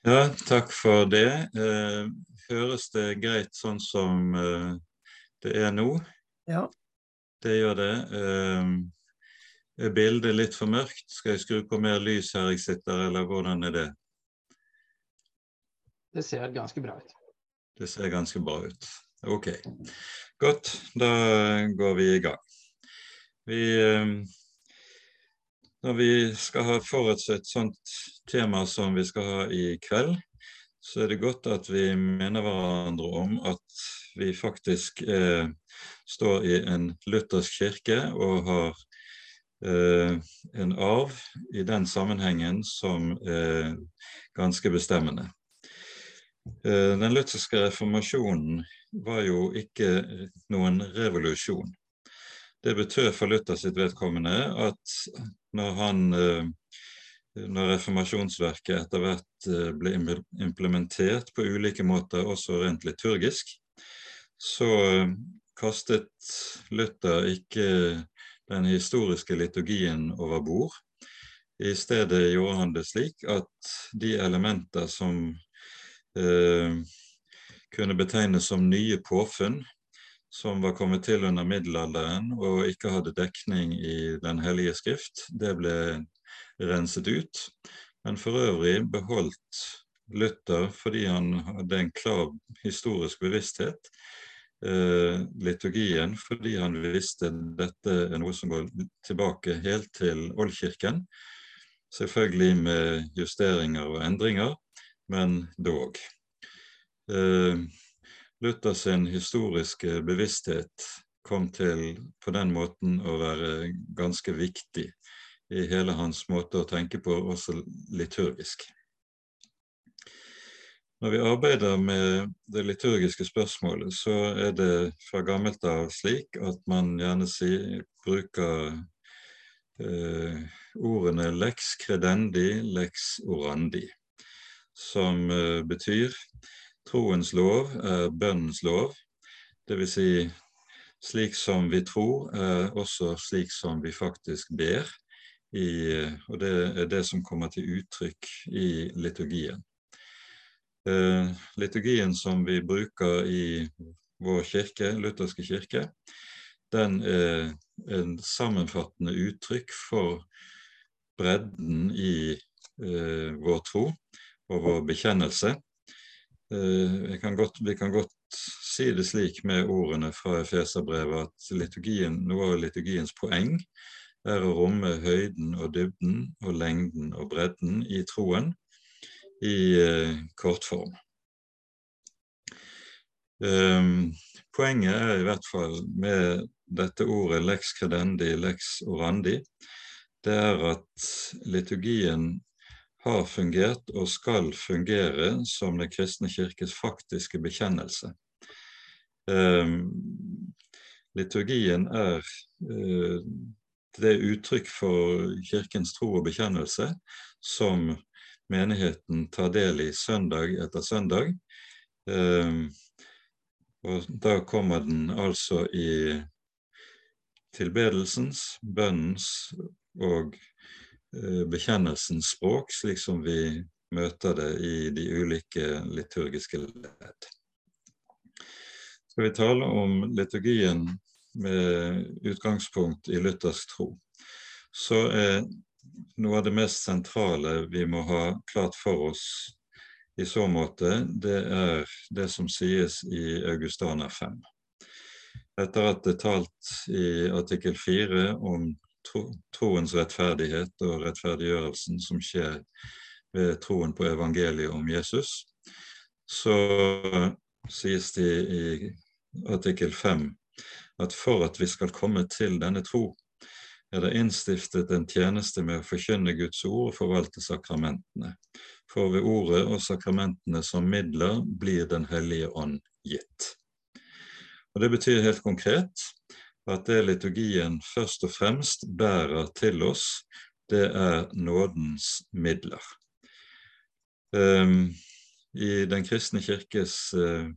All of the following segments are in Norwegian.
Ja, takk for det. Eh, høres det greit sånn som eh, det er nå? Ja. Det gjør det. Eh, er bildet litt for mørkt? Skal jeg skru på mer lys her jeg sitter, eller hvordan er det? Det ser ganske bra ut. Det ser ganske bra ut. Ok. Godt, da går vi i gang. Vi når vi skal ha forutsett sånt tema som vi skal ha i kveld, så er det godt at vi minner hverandre om at vi faktisk eh, står i en luthersk kirke og har eh, en arv i den sammenhengen som er ganske bestemmende. Eh, den lutherske reformasjonen var jo ikke noen revolusjon. Det betød for Luther sitt vedkommende at når, han, eh, når reformasjonsverket etter hvert eh, ble implementert på ulike måter, også rent liturgisk, så eh, kastet Luther ikke den historiske liturgien over bord. I stedet gjorde han det slik at de elementer som eh, kunne betegnes som nye påfunn, som var kommet til under middelalderen og ikke hadde dekning i Den hellige skrift. Det ble renset ut. Men for øvrig beholdt Luther, fordi han hadde en klar historisk bevissthet, eh, liturgien, fordi han visste dette er noe som går tilbake helt til oldkirken. Selvfølgelig med justeringer og endringer, men dog. Eh, Luther sin historiske bevissthet kom til på den måten å være ganske viktig i hele hans måte å tenke på, også liturgisk. Når vi arbeider med det liturgiske spørsmålet, så er det fra gammelt av slik at man gjerne si, bruker eh, ordene lex credendi, lex orandi, som eh, betyr Troens lov er bønnens lov, dvs. Si, slik som vi tror, er også slik som vi faktisk ber. I, og det er det som kommer til uttrykk i liturgien. Eh, liturgien som vi bruker i vår kirke, lutherske kirke, den er en sammenfattende uttrykk for bredden i eh, vår tro og vår bekjennelse. Eh, kan godt, vi kan godt si det slik med ordene fra Efeserbrevet at liturgien, noe av liturgiens poeng er å romme høyden og dybden og lengden og bredden i troen i eh, kortform. Um, poenget er i hvert fall med dette ordet lex credendi, lex orandi, det er at liturgien har fungert og skal fungere som Den kristne kirkes faktiske bekjennelse. Um, liturgien er uh, det uttrykk for Kirkens tro og bekjennelse som menigheten tar del i søndag etter søndag. Um, og da kommer den altså i tilbedelsens, bønnens og Eh, bekjennelsens språk, slik som vi møter det i de ulike liturgiske ledd. Skal vi tale om liturgien med utgangspunkt i luthersk tro, så er noe av det mest sentrale vi må ha klart for oss i så måte, det er det som sies i Augustana 5. Etter at det er talt i artikkel 4 om troens rettferdighet og rettferdiggjørelsen som skjer ved troen på evangeliet om Jesus, så sies det i artikkel 5 at for at vi skal komme til denne tro, er det innstiftet en tjeneste med å forkynne Guds ord og forvalte sakramentene. For ved ordet og sakramentene som midler blir Den hellige ånd gitt. Og Det betyr helt konkret at det liturgien først og fremst bærer til oss, det er nådens midler. Um, I Den kristne kirkes uh,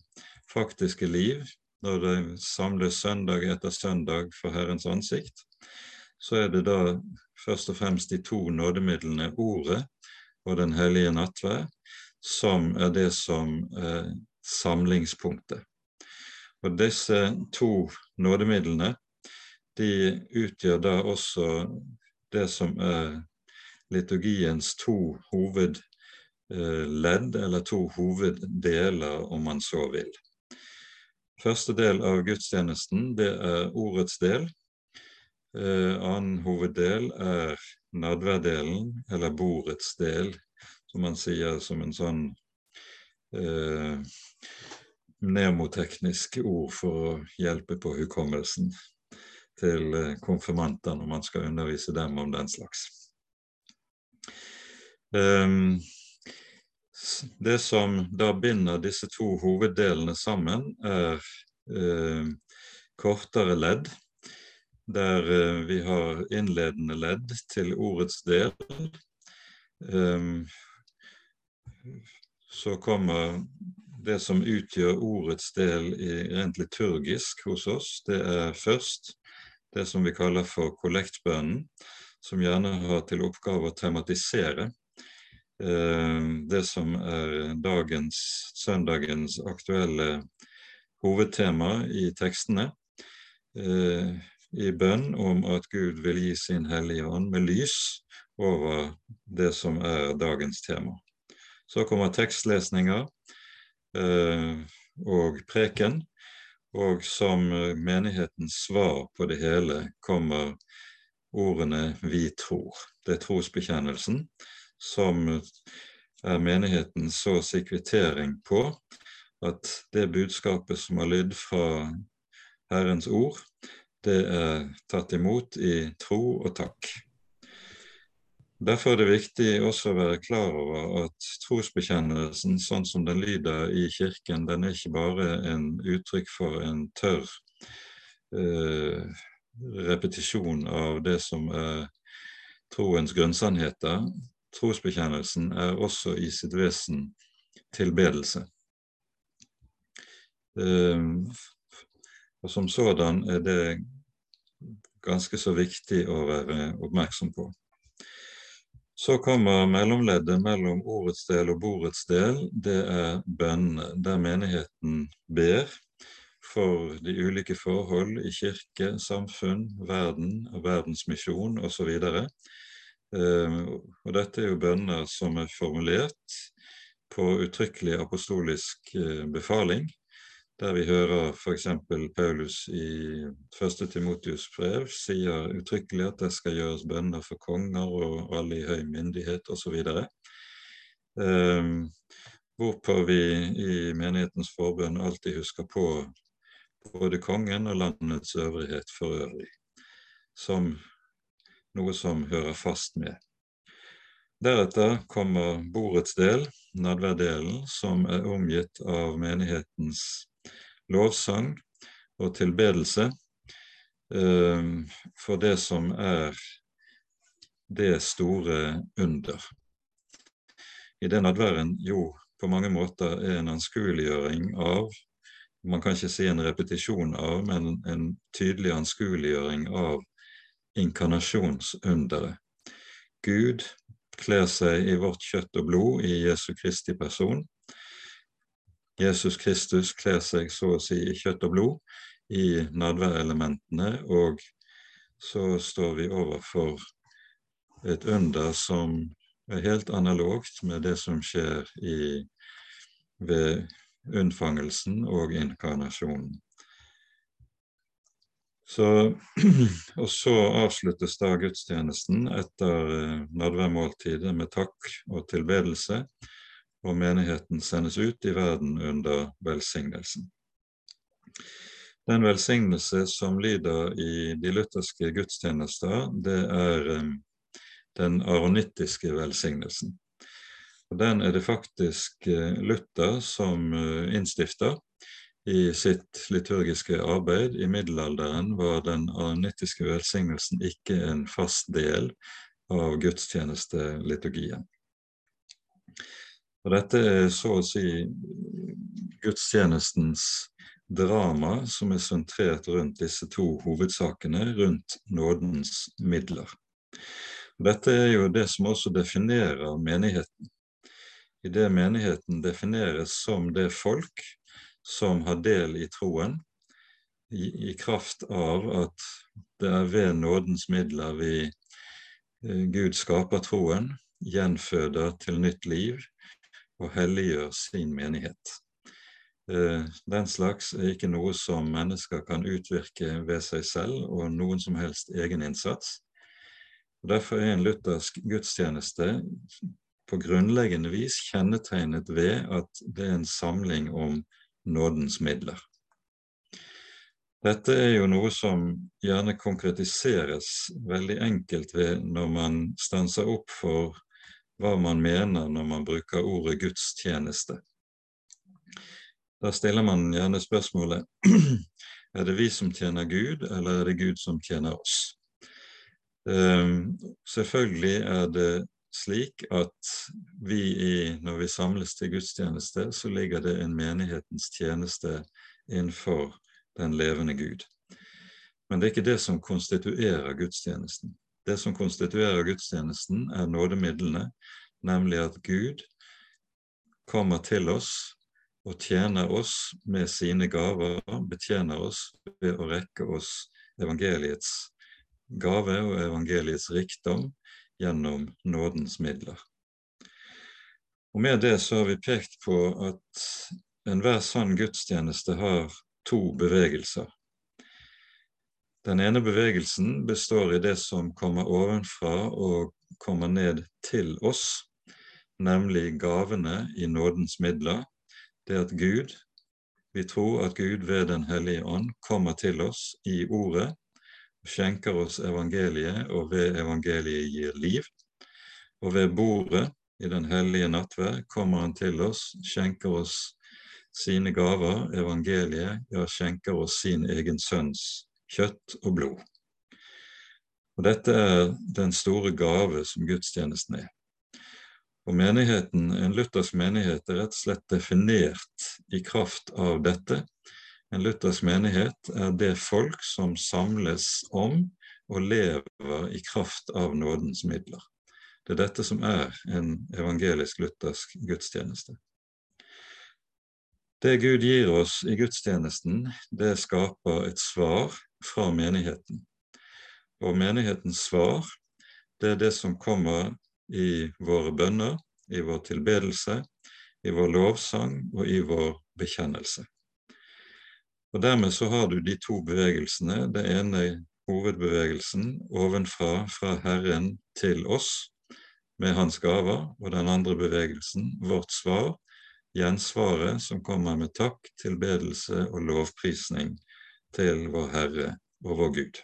faktiske liv, når det samles søndag etter søndag for Herrens ansikt, så er det da først og fremst de to nådemidlene Ordet og Den hellige nattvær som er det som er samlingspunktet. Og disse to nådemidlene de utgjør da også det som er liturgiens to hovedledd, eller to hoveddeler, om man så vil. Første del av gudstjenesten det er ordets del. Eh, annen hoveddel er nadværdelen, eller bordets del, som man sier som en sånn eh, mnemoteknisk ord for å hjelpe på hukommelsen til eh, konfirmanter når man skal undervise dem om den slags. Um, det som da binder disse to hoveddelene sammen, er eh, kortere ledd, der eh, vi har innledende ledd til ordets del. Um, så kommer det som utgjør ordets del rent liturgisk hos oss, det er først det som vi kaller for kollektbønnen, som gjerne har til oppgave å tematisere Eh, det som er dagens, søndagens aktuelle hovedtema i tekstene, eh, i bønn om at Gud vil gi sin Hellige Ånd med lys over det som er dagens tema. Så kommer tekstlesninger og preken, og som menighetens svar på det hele kommer ordene 'vi tror'. Det er trosbekjennelsen som er menighetens så å på at det budskapet som har lydd fra Herrens ord, det er tatt imot i tro og takk. Derfor er det viktig også å være klar over at trosbekjennelsen, sånn som den lyder i Kirken, den er ikke bare en uttrykk for en tørr eh, repetisjon av det som er troens grunnsannheter, trosbekjennelsen er også i sitt vesen tilbedelse. Eh, og Som sådan er det ganske så viktig å være oppmerksom på. Så kommer mellomleddet mellom ordets del og bordets del. Det er bønnene, der menigheten ber for de ulike forhold i kirke, samfunn, verden og verdensmisjon osv. Ehm, og dette er jo bønner som er formulert på uttrykkelig apostolisk eh, befaling, der vi hører f.eks. Paulus i 1. Timotius brev sier uttrykkelig at det skal gjøres bønner for konger og alle i høy myndighet osv. Eh, hvorpå vi i menighetens forbønn alltid husker på både kongen og landets øvrighet for øvrig, som noe som hører fast med. Deretter kommer bordets del, nadværdelen, som er omgitt av menighetens lovsang og tilbedelse eh, for det som er det store under. I den adværen jo på mange måter er en anskueliggjøring av Man kan ikke si en repetisjon av, men en tydelig anskueliggjøring av inkarnasjonsunderet. Gud kler seg i vårt kjøtt og blod i Jesu Kristi person. Jesus Kristus kler seg så å si i kjøtt og blod i nadværelementene, og så står vi overfor et under som er helt analogt med det som skjer i, ved unnfangelsen og inkarnasjonen. Så, og så avsluttes da gudstjenesten etter eh, nadværmåltidet med takk og tilbedelse, og menigheten sendes ut i verden under velsignelsen. Den velsignelse som lyder i de lutherske gudstjenester, det er eh, den aronittiske velsignelsen. Og Den er det faktisk eh, Luther som innstifter, i sitt liturgiske arbeid. I middelalderen var den aronittiske velsignelsen ikke en fast del av gudstjenesteliturgien. Og Dette er så å si gudstjenestens drama som er sentrert rundt disse to hovedsakene, rundt nådens midler. Og dette er jo det som også definerer menigheten. idet menigheten defineres som det folk som har del i troen, i, i kraft av at det er ved nådens midler vi eh, Gud skaper troen, gjenføder til nytt liv og helliggjør sin menighet. Eh, den slags er ikke noe som mennesker kan utvirke ved seg selv og noen som helst egeninnsats. Derfor er en luthersk gudstjeneste på grunnleggende vis kjennetegnet ved at det er en samling om nådens midler. Dette er jo noe som gjerne konkretiseres veldig enkelt ved når man stanser opp for hva man mener når man bruker ordet gudstjeneste. Da stiller man gjerne spørsmålet er det vi som tjener Gud, eller er det Gud som tjener oss? Um, selvfølgelig er det slik at vi i, når vi samles til gudstjeneste, så ligger det en menighetens tjeneste innenfor den levende Gud. Men det er ikke det som konstituerer gudstjenesten. Det som konstituerer gudstjenesten, er nådemidlene, nemlig at Gud kommer til oss og tjener oss med sine gaver, betjener oss ved å rekke oss evangeliets gave og evangeliets rikdom gjennom nådens midler. Og Med det så har vi pekt på at enhver sann gudstjeneste har to bevegelser. Den ene bevegelsen består i det som kommer ovenfra og kommer ned til oss, nemlig gavene i nådens midler, det at Gud, vi tror at Gud ved Den hellige ånd kommer til oss i ordet, skjenker oss evangeliet, og ved evangeliet gir liv. Og ved bordet i Den hellige nattverd kommer han til oss, skjenker oss sine gaver, evangeliet, ja, skjenker oss sin egen sønns kjøtt og blod. Og Dette er den store gave som gudstjenesten er. Og menigheten, En luthersk menighet er rett og slett definert i kraft av dette. En luthersk menighet er det folk som samles om og lever i kraft av nådens midler. Det er dette som er en evangelisk-luthersk gudstjeneste. Det Gud gir oss i gudstjenesten, det skaper et svar fra menigheten. Og menighetens svar, det er det som kommer i våre bønner, i vår tilbedelse, i vår lovsang og i vår bekjennelse. Og Dermed så har du de to bevegelsene. Det ene hovedbevegelsen ovenfra fra Herren til oss med Hans gaver, og den andre bevegelsen, vårt svar, gjensvaret som kommer med takk, tilbedelse og lovprisning til vår Herre og vår Gud.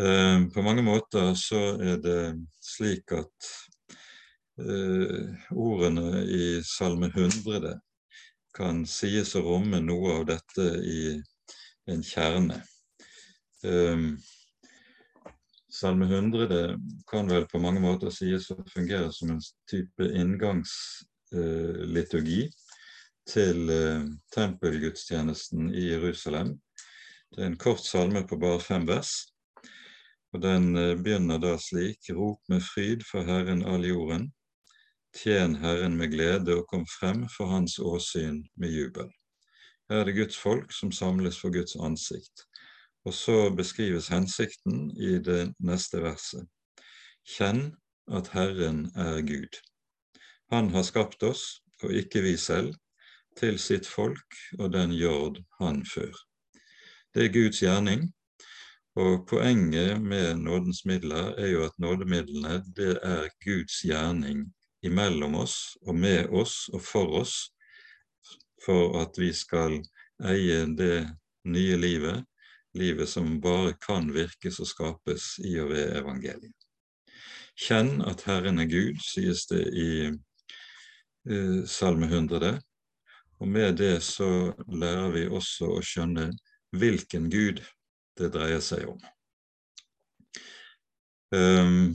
Eh, på mange måter så er det slik at uh, ordene i Salme 100 kan sies å romme noe av dette i en kjerne. Um, Salme 100 kan vel på mange måter sies å fungere som en type inngangsliturgi til uh, tempelgudstjenesten i Jerusalem. Det er en kort salme på bare fem vers og den eh, begynner da slik.: Rop med fryd for Herren all jorden. Tjen Herren med glede og kom frem for Hans åsyn med jubel. Her er det Guds folk som samles for Guds ansikt. Og så beskrives hensikten i det neste verset. Kjenn at Herren er Gud. Han har skapt oss, og ikke vi selv, til sitt folk og den jord han før. Det er Guds gjerning, og Poenget med nådens midler er jo at nådemidlene det er Guds gjerning imellom oss og med oss og for oss, for at vi skal eie det nye livet, livet som bare kan virkes og skapes i og ved evangeliet. Kjenn at Herren er Gud, sies det i uh, Salme 100. Og med det så lærer vi også å skjønne hvilken Gud det dreier seg om. Um,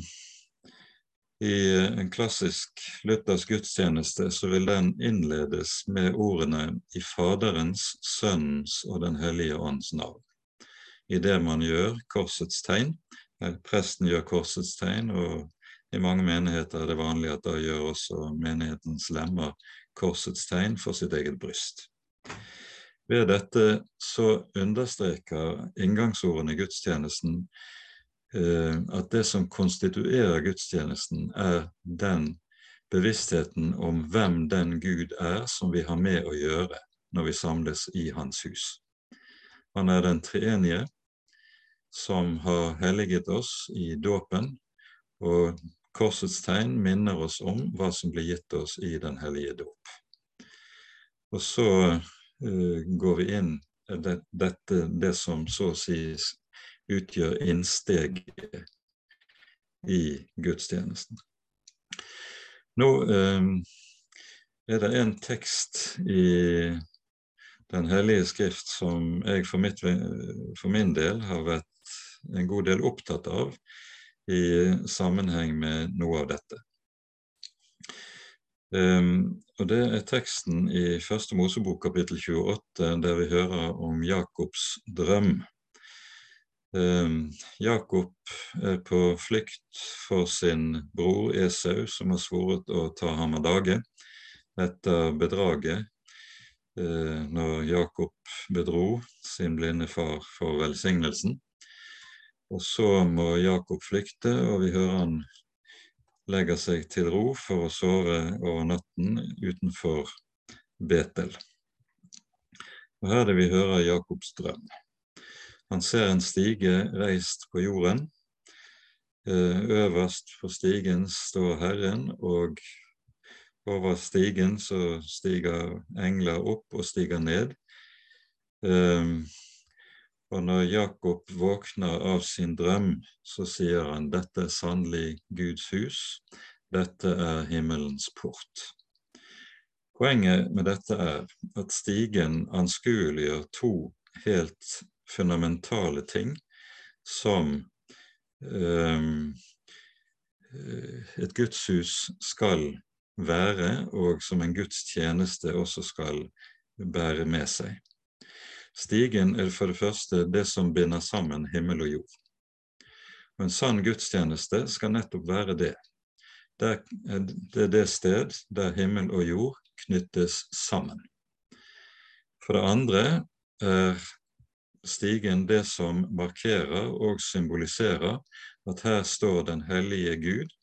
I en klassisk luthersk gudstjeneste så vil den innledes med ordene i Faderens, Sønnens og Den hellige ånds navn. I det man gjør korsets tegn, presten gjør korsets tegn, og I mange menigheter er det vanlig at da gjør også menighetens lemmer korsets tegn for sitt eget bryst. Ved dette så understreker inngangsordene i gudstjenesten eh, at det som konstituerer gudstjenesten, er den bevisstheten om hvem den Gud er som vi har med å gjøre når vi samles i Hans hus. Han er den treenige som har helliget oss i dåpen, og korsets tegn minner oss om hva som ble gitt oss i Den hellige dåp. Og så uh, går vi inn det, dette, det som så å si utgjør innsteget i gudstjenesten. Nå uh, er det en tekst i Den hellige skrift som jeg for, mitt, for min del har vært en god del opptatt av i sammenheng med noe av dette. Um, og Det er teksten i Første Mosebok kapittel 28, der vi hører om Jakobs drøm. Um, Jakob er på flukt for sin bror Esau, som har svoret å ta ham av dage etter bedraget uh, når Jakob bedro sin blinde far for velsignelsen. Og så må Jakob flykte, og vi hører han legger seg til ro for å sove over natten utenfor Betel. Og Her er det vi hører Jakobs drøm. Han ser en stige reist på jorden. Eh, øverst på stigen står Herren, og over stigen så stiger engler opp og stiger ned. Og når Jakob våkner av sin drøm, så sier han dette er sannelig Guds hus, dette er himmelens port. Poenget med dette er at stigen anskueliggjør to helt fundamentale ting som um, et gudshus skal være, og som en gudstjeneste også skal bære med seg. Stigen er for det første det som binder sammen himmel og jord. Og En sann gudstjeneste skal nettopp være det. Det er det sted der himmel og jord knyttes sammen. For det andre er stigen det som markerer og symboliserer at her står den hellige Gud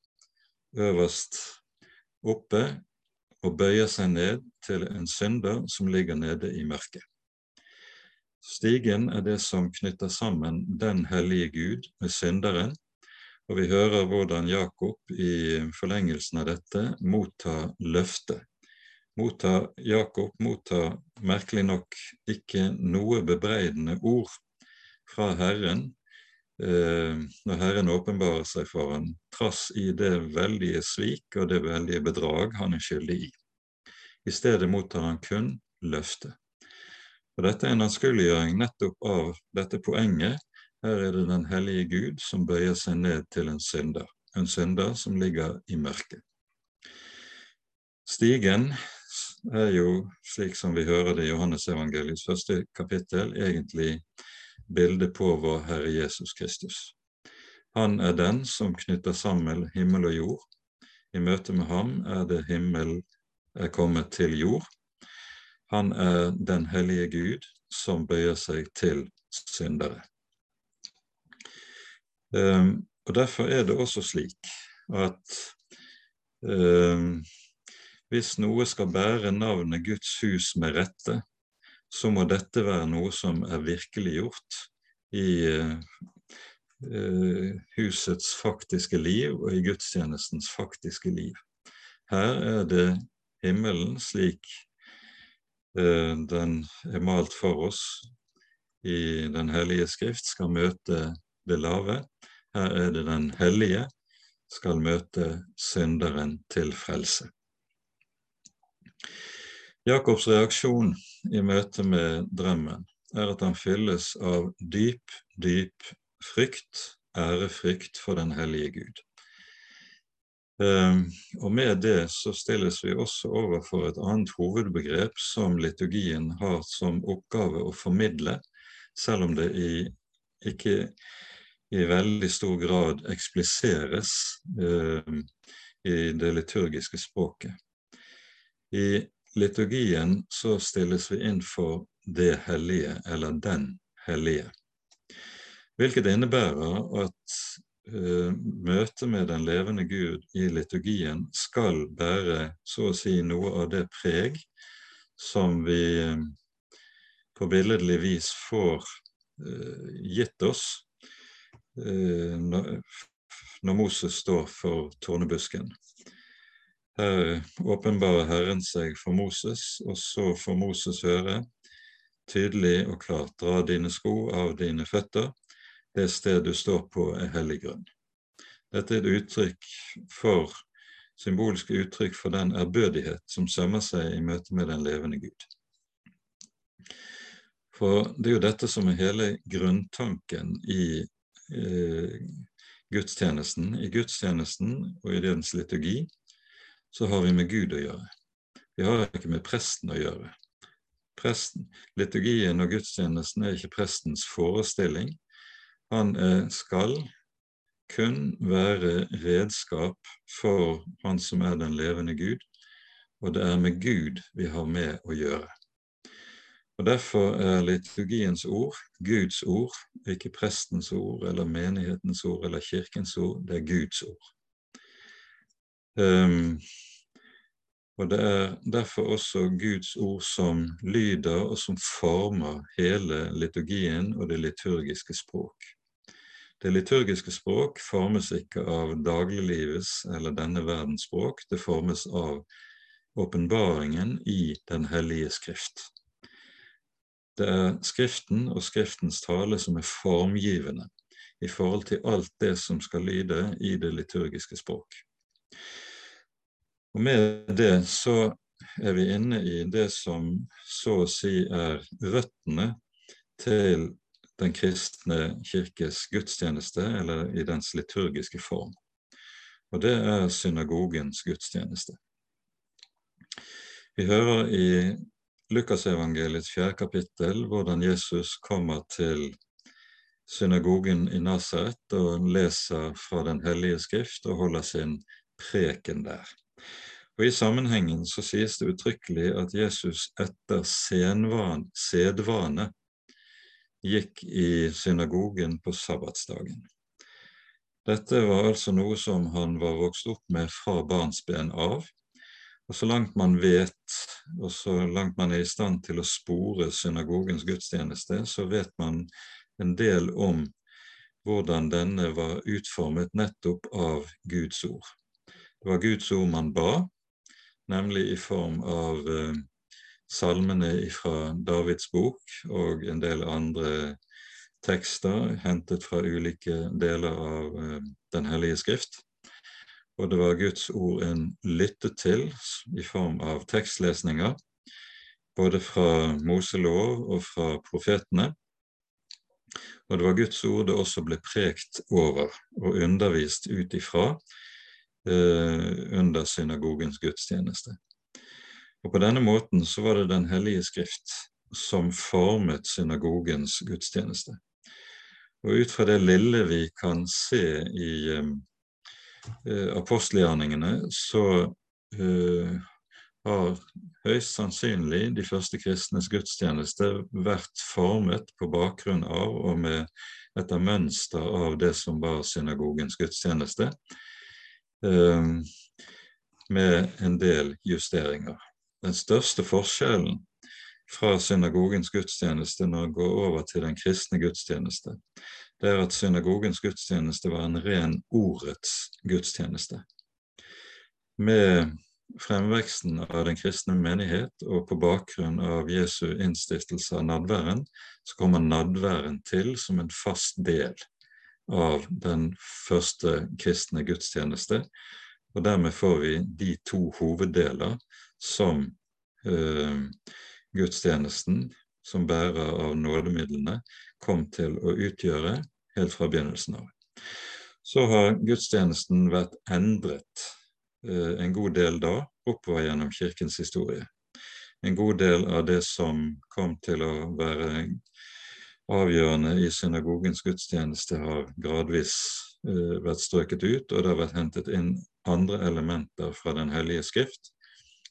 øverst oppe og bøyer seg ned til en synder som ligger nede i mørket. Stigen er det som knytter sammen den hellige Gud med synderen, og vi hører hvordan Jakob i forlengelsen av dette mottar løftet. Mottar, Jakob mottar merkelig nok ikke noe bebreidende ord fra Herren eh, når Herren åpenbarer seg for ham, trass i det veldige svik og det veldige bedrag han er skyldig i. I stedet mottar han kun løftet. Og Dette er en anskueliggjøring nettopp av dette poenget. Her er det den hellige Gud som bøyer seg ned til en synder, en synder som ligger i mørket. Stigen er jo, slik som vi hører det i Johannesevangeliets første kapittel, egentlig bildet på vår Herre Jesus Kristus. Han er den som knytter sammen himmel og jord. I møte med ham er det himmel er kommet til jord, han er den hellige Gud som bøyer seg til syndere. Um, og Derfor er det også slik at um, hvis noe skal bære navnet Guds hus med rette, så må dette være noe som er virkeliggjort i uh, husets faktiske liv og i gudstjenestens faktiske liv. Her er det himmelen slik den er malt for oss i Den hellige skrift, skal møte det lave. Her er det Den hellige skal møte synderen til frelse. Jakobs reaksjon i møte med drømmen er at han fylles av dyp, dyp frykt, ærefrykt for den hellige Gud. Ehm, og med det så stilles vi også overfor et annet hovedbegrep som liturgien har som oppgave å formidle, selv om det i, ikke i veldig stor grad ekspliseres eh, i det liturgiske språket. I liturgien så stilles vi inn for det hellige, eller den hellige. Hvilket innebærer at møtet med den levende Gud i liturgien skal bære så å si noe av det preg som vi uh, på billedlig vis får uh, gitt oss når Moses står for tornebusken. Her åpenbarer Herren seg for Moses, og så får Moses høre tydelig og klart dra dine sko av dine føtter, det sted du står på er hellig grunn. Dette er et uttrykk for, symbolske uttrykk for den ærbødighet som sømmer seg i møte med den levende Gud. For det er jo dette som er hele grunntanken i eh, gudstjenesten. I gudstjenesten og i dens liturgi så har vi med Gud å gjøre. Vi har ikke med presten å gjøre. Presten, liturgien og gudstjenesten er ikke prestens forestilling, han eh, skal kun være redskap for Han som er den levende Gud, og det er med Gud vi har med å gjøre. Og Derfor er liturgiens ord Guds ord, ikke prestens ord eller menighetens ord eller kirkens ord. Det er Guds ord. Um, og Det er derfor også Guds ord som lyder og som former hele liturgien og det liturgiske språk. Det liturgiske språk formes ikke av dagliglivets eller denne verdens språk, det formes av åpenbaringen i Den hellige skrift. Det er Skriften og Skriftens tale som er formgivende i forhold til alt det som skal lyde i det liturgiske språk. Og Med det så er vi inne i det som så å si er røttene til den kristne kirkes gudstjeneste, eller i dens liturgiske form. Og det er synagogens gudstjeneste. Vi hører i Lukasevangeliets fjerde kapittel hvordan Jesus kommer til synagogen i Nasaret og leser fra Den hellige skrift og holder sin preken der. Og I sammenhengen så sies det uttrykkelig at Jesus etter sedvane gikk i synagogen på sabbatsdagen. Dette var altså noe som han var vokst opp med fra barnsben av. Og så langt man vet, og så langt man er i stand til å spore synagogens gudstjeneste, så vet man en del om hvordan denne var utformet nettopp av Guds ord. Det var Guds ord man ba, nemlig i form av eh, salmene fra Davids bok og en del andre tekster hentet fra ulike deler av uh, Den hellige skrift. Og det var Guds ord en lyttet til i form av tekstlesninger, både fra Moselov og fra profetene. Og det var Guds ord det også ble prekt over og undervist ut ifra eh, under synagogens gudstjeneste. Og På denne måten så var det Den hellige skrift som formet synagogens gudstjeneste. Og ut fra det lille vi kan se i um, uh, apostelgjerningene, så eh, har høyst sannsynlig de første kristnes gudstjeneste vært formet på bakgrunn av og med etter mønster av det som var synagogens gudstjeneste, eh, med en del justeringer. Den største forskjellen fra synagogens gudstjeneste når det går over til den kristne gudstjeneste, det er at synagogens gudstjeneste var en ren ordets gudstjeneste. Med fremveksten av den kristne menighet og på bakgrunn av Jesu innstiftelse av nadværen, så kommer nadværen til som en fast del av den første kristne gudstjeneste. Og dermed får vi de to hoveddeler som eh, gudstjenesten, som bærer av nådemidlene, kom til å utgjøre helt fra begynnelsen av. Så har gudstjenesten vært endret eh, en god del da, oppover gjennom kirkens historie. En god del av det som kom til å være avgjørende i synagogens gudstjeneste har gradvis eh, vært strøket ut, og det har vært hentet inn andre elementer fra Den hellige skrift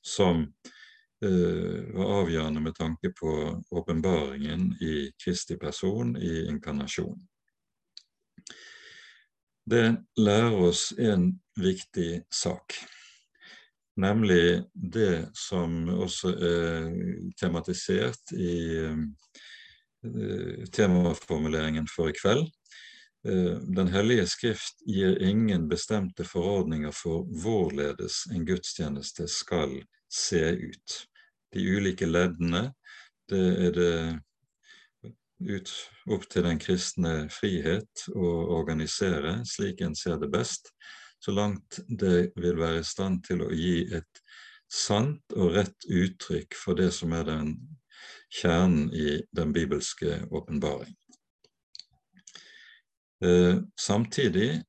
som uh, var avgjørende med tanke på åpenbaringen i Kristi person i inkarnasjonen. Det lærer oss en viktig sak nemlig det som også er tematisert i uh, temaformuleringen for i kveld. Uh, Den hellige skrift gir ingen bestemte forordninger for hvorledes en gudstjeneste skal se ut. De ulike leddene, det er det ut, opp til den kristne frihet å organisere slik en ser det best så langt det vil være i stand til å gi et sant og rett uttrykk for det som er den kjernen i den bibelske åpenbaring. Eh, samtidig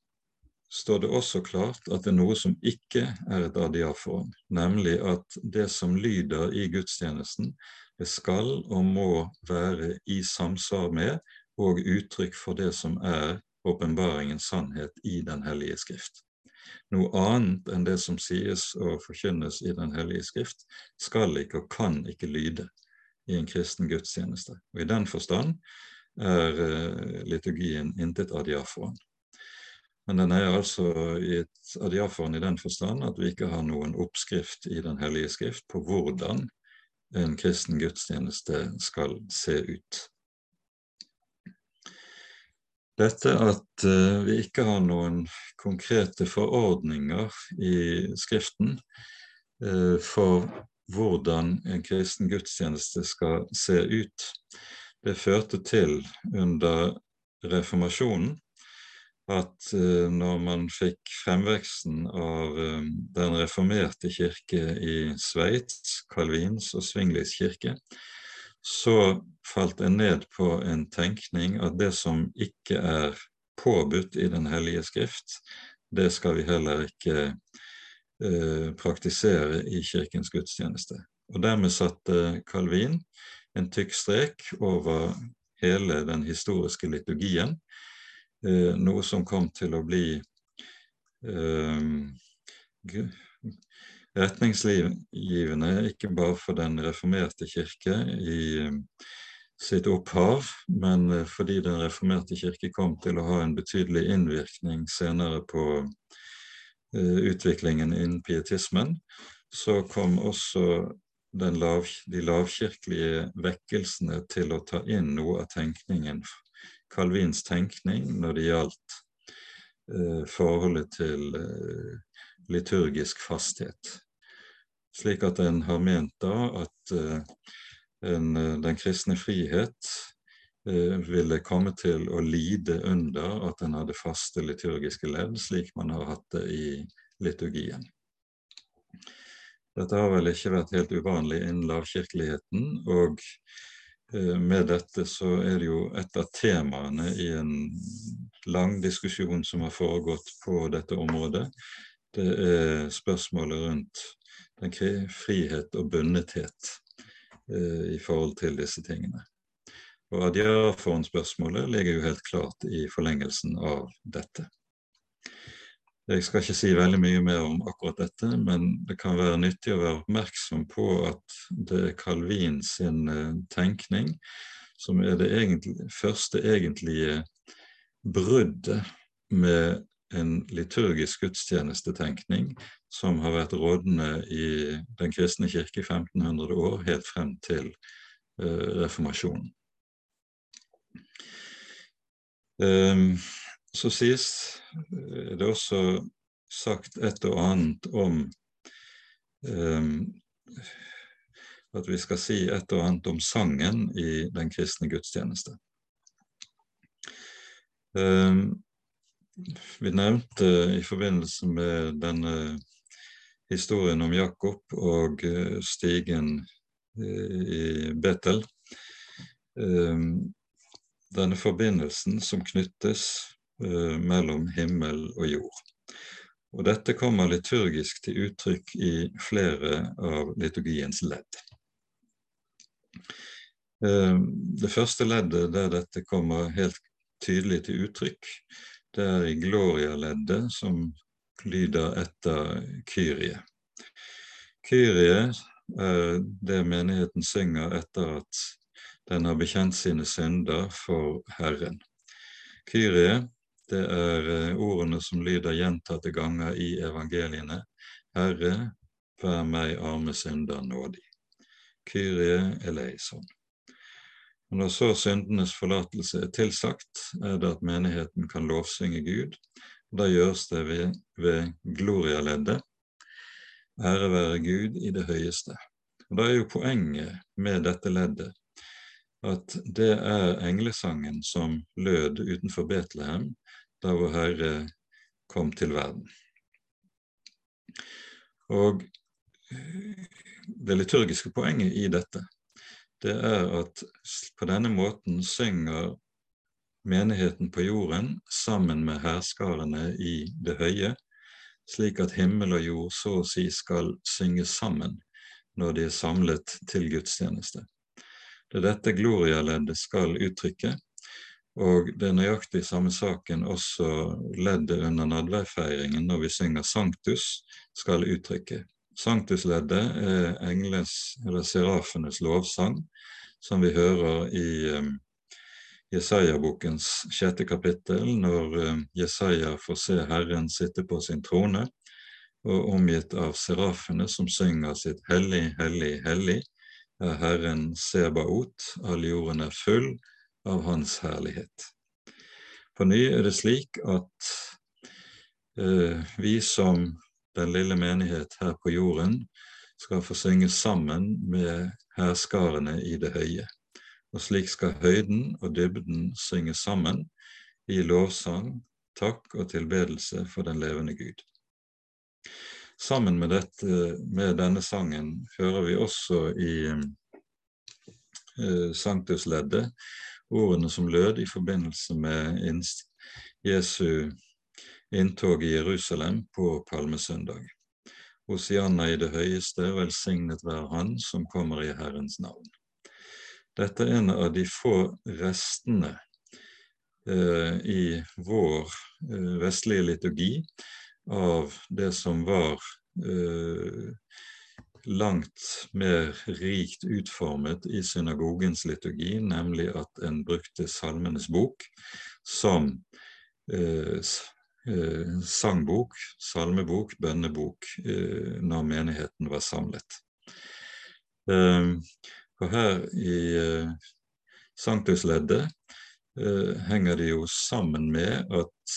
står det også klart at det er noe som ikke er et adiaforum, nemlig at det som lyder i gudstjenesten, det skal og må være i samsvar med og uttrykk for det som er åpenbaringens sannhet i Den hellige skrift. Noe annet enn det som sies og forkynnes i Den hellige skrift, skal ikke og kan ikke lyde i en kristen gudstjeneste. Og I den forstand er uh, liturgien intet adiaforan. Men den er altså et adiaforan i den forstand at vi ikke har noen oppskrift i Den hellige skrift på hvordan en kristen gudstjeneste skal se ut. Dette at uh, vi ikke har noen konkrete forordninger i Skriften uh, for hvordan en kristen gudstjeneste skal se ut, det førte til under reformasjonen at uh, når man fikk fremveksten av den reformerte kirke i Sveits, Calvins og Svinglis kirke, så falt jeg ned på en tenkning at det som ikke er påbudt i Den hellige skrift, det skal vi heller ikke eh, praktisere i kirkens gudstjeneste. Og Dermed satte Calvin en tykk strek over hele den historiske liturgien, eh, noe som kom til å bli eh, retningsgivende, ikke bare for Den reformerte kirke i eh, sitt opphav, men eh, fordi Den reformerte kirke kom til å ha en betydelig innvirkning senere på uh, utviklingen innen pietismen, så kom også lav, de lavkirkelige vekkelsene til å ta inn noe av tenkningen, Calvins tenkning, når det gjaldt eh, forholdet til eh, liturgisk fasthet. Slik at en har ment da at eh, en, eh, den kristne frihet uh, ville komme til å lide under at en hadde faste liturgiske ledd, slik man har hatt det i liturgien. Dette har vel ikke vært helt uvanlig innen lavkirkeligheten, og med dette så er det jo et av temaene i en lang diskusjon som har foregått på dette området, det er spørsmålet rundt den frihet og bundethet eh, i forhold til disse tingene. Og Adiaforen-spørsmålet ligger jo helt klart i forlengelsen av dette. Jeg skal ikke si veldig mye mer om akkurat dette, men det kan være nyttig å være oppmerksom på at det er Calvin sin eh, tenkning som er det egentlig, første egentlige bruddet med en liturgisk gudstjenestetenkning som har vært rådende i Den kristne kirke i 1500 år, helt frem til uh, reformasjonen. Um, så sies eh, det også sagt et og annet om um, at vi skal si et og annet om sangen i den kristne gudstjeneste. Um, vi nevnte i forbindelse med denne historien om Jakob og eh, stigen eh, i Betel um, denne forbindelsen som knyttes mellom himmel og jord. Og Dette kommer liturgisk til uttrykk i flere av liturgiens ledd. Eh, det første leddet der dette kommer helt tydelig til uttrykk, det er i Gloria-leddet, som lyder etter Kyrie. Kyrie er det menigheten synger etter at den har bekjent sine synder for Herren. Kyrie, det er eh, ordene som lyder gjentatte ganger i evangeliene. Herre, vær meg arme synder nådig. Kyrie eleison. Og Når så syndenes forlatelse er tilsagt, er det at menigheten kan lovsynge Gud. Da gjøres det ved, ved glorialeddet. Ære være Gud i det høyeste. Og Da er jo poenget med dette leddet at det er englesangen som lød utenfor Betlehem da vår Herre kom til verden. Og det liturgiske poenget i dette, det er at på denne måten synger menigheten på jorden sammen med hærskarene i det høye, slik at himmel og jord så å si skal synge sammen når de er samlet til gudstjeneste. Det er dette Gloria-leddet skal uttrykke, og det er nøyaktig samme saken også leddet under nadværfeiringen når vi synger Sanktus, skal uttrykke. Sanktusleddet er engles, eller serafenes lovsang, som vi hører i um, Jesaja-bokens sjette kapittel, når um, Jesaja får se Herren sitte på sin trone, og omgitt av serafene som synger sitt hellig, hellig, hellig, er Herren Sebaot, all jorden er full av Hans herlighet. På ny er det slik at eh, vi som den lille menighet her på jorden skal få synge sammen med hærskarene i det høye. Og slik skal høyden og dybden synge sammen i lovsang, takk og tilbedelse for den levende Gud. Sammen med, dette, med denne sangen hører vi også i eh, sanktusleddet ordene som lød i forbindelse med Jesu inntog i Jerusalem på palmesøndag. Hosianna i det høyeste, velsignet være Han som kommer i Herrens navn. Dette er en av de få restene eh, i vår eh, vestlige liturgi av det som var eh, langt mer rikt utformet i synagogens liturgi, nemlig at en brukte Salmenes bok som eh, eh, sangbok, salmebok, bønnebok eh, når menigheten var samlet. Eh, for her i sanktusleddet henger det jo sammen med at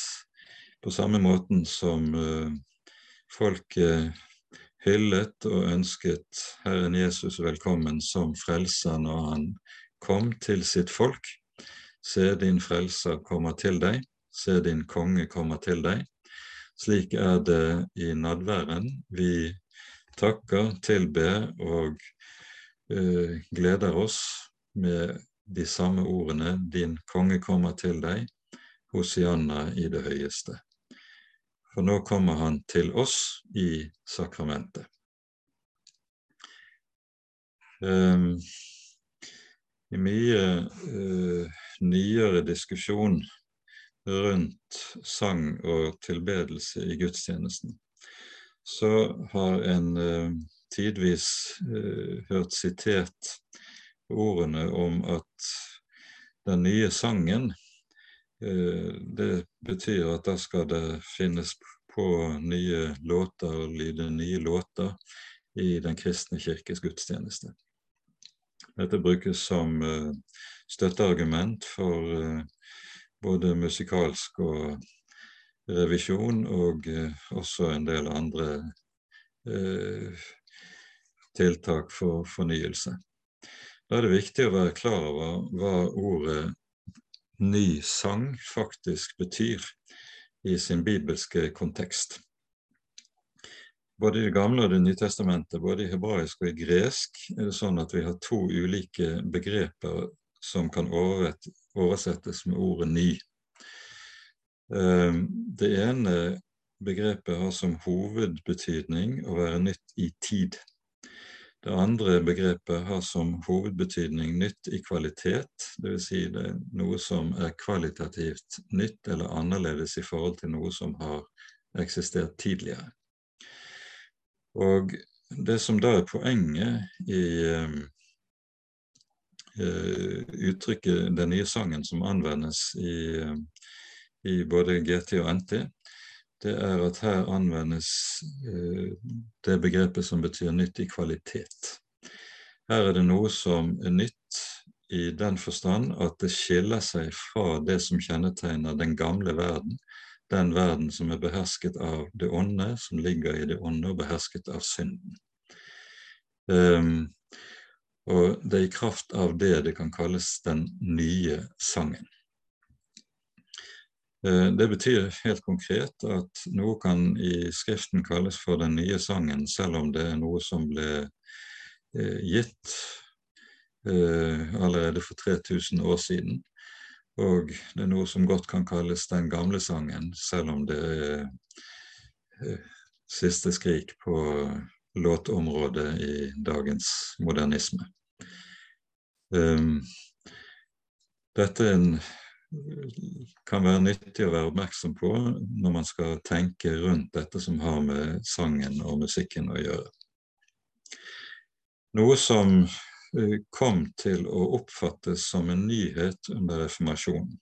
på samme måten som folk... folket hyllet og ønsket Herren Jesus velkommen som frelser når han kom til sitt folk. Se, din frelser kommer til deg, se, din konge kommer til deg. Slik er det i nadværen. Vi takker, tilber og uh, gleder oss med de samme ordene Din konge kommer til deg, Hosianna i det høyeste for nå kommer han til oss i sakramentet. Um, I mye uh, nyere diskusjon rundt sang og tilbedelse i gudstjenesten, så har en uh, tidvis uh, hørt sitert ordene om at den nye sangen det betyr at da skal det finnes på nye låter og lyde nye låter i Den kristne kirkes gudstjeneste. Dette brukes som eh, støtteargument for eh, både musikalsk og revisjon, og også en del andre tiltak for fornyelse. Da er det viktig å være klar over hva ordet ny sang faktisk betyr i sin bibelske kontekst. Både i Det gamle og Det nye testamentet, både i hebraisk og i gresk, er det sånn at vi har to ulike begreper som kan oversettes med ordet 'ny'. Ehm, det ene begrepet har som hovedbetydning å være nytt i tid. Det andre begrepet har som hovedbetydning nytt i kvalitet, dvs. Si det er noe som er kvalitativt nytt eller annerledes i forhold til noe som har eksistert tidligere. Og det som da er poenget i uh, uttrykket 'den nye sangen' som anvendes i, uh, i både GT og NT, det er at her anvendes uh, det begrepet som betyr nytt i kvalitet. Her er det noe som er nytt i den forstand at det skiller seg fra det som kjennetegner den gamle verden, den verden som er behersket av det onde, som ligger i det onde og behersket av synden. Um, og det er i kraft av det det kan kalles den nye sangen. Uh, det betyr helt konkret at noe kan i Skriften kalles for den nye sangen, selv om det er noe som ble uh, gitt uh, allerede for 3000 år siden. Og det er noe som godt kan kalles den gamle sangen, selv om det er eh, siste skrik på låtområdet i dagens modernisme. Dette er en, kan være nyttig å være oppmerksom på når man skal tenke rundt dette som har med sangen og musikken å gjøre. Noe som Eh, kom til å oppfattes som en nyhet under reformasjonen.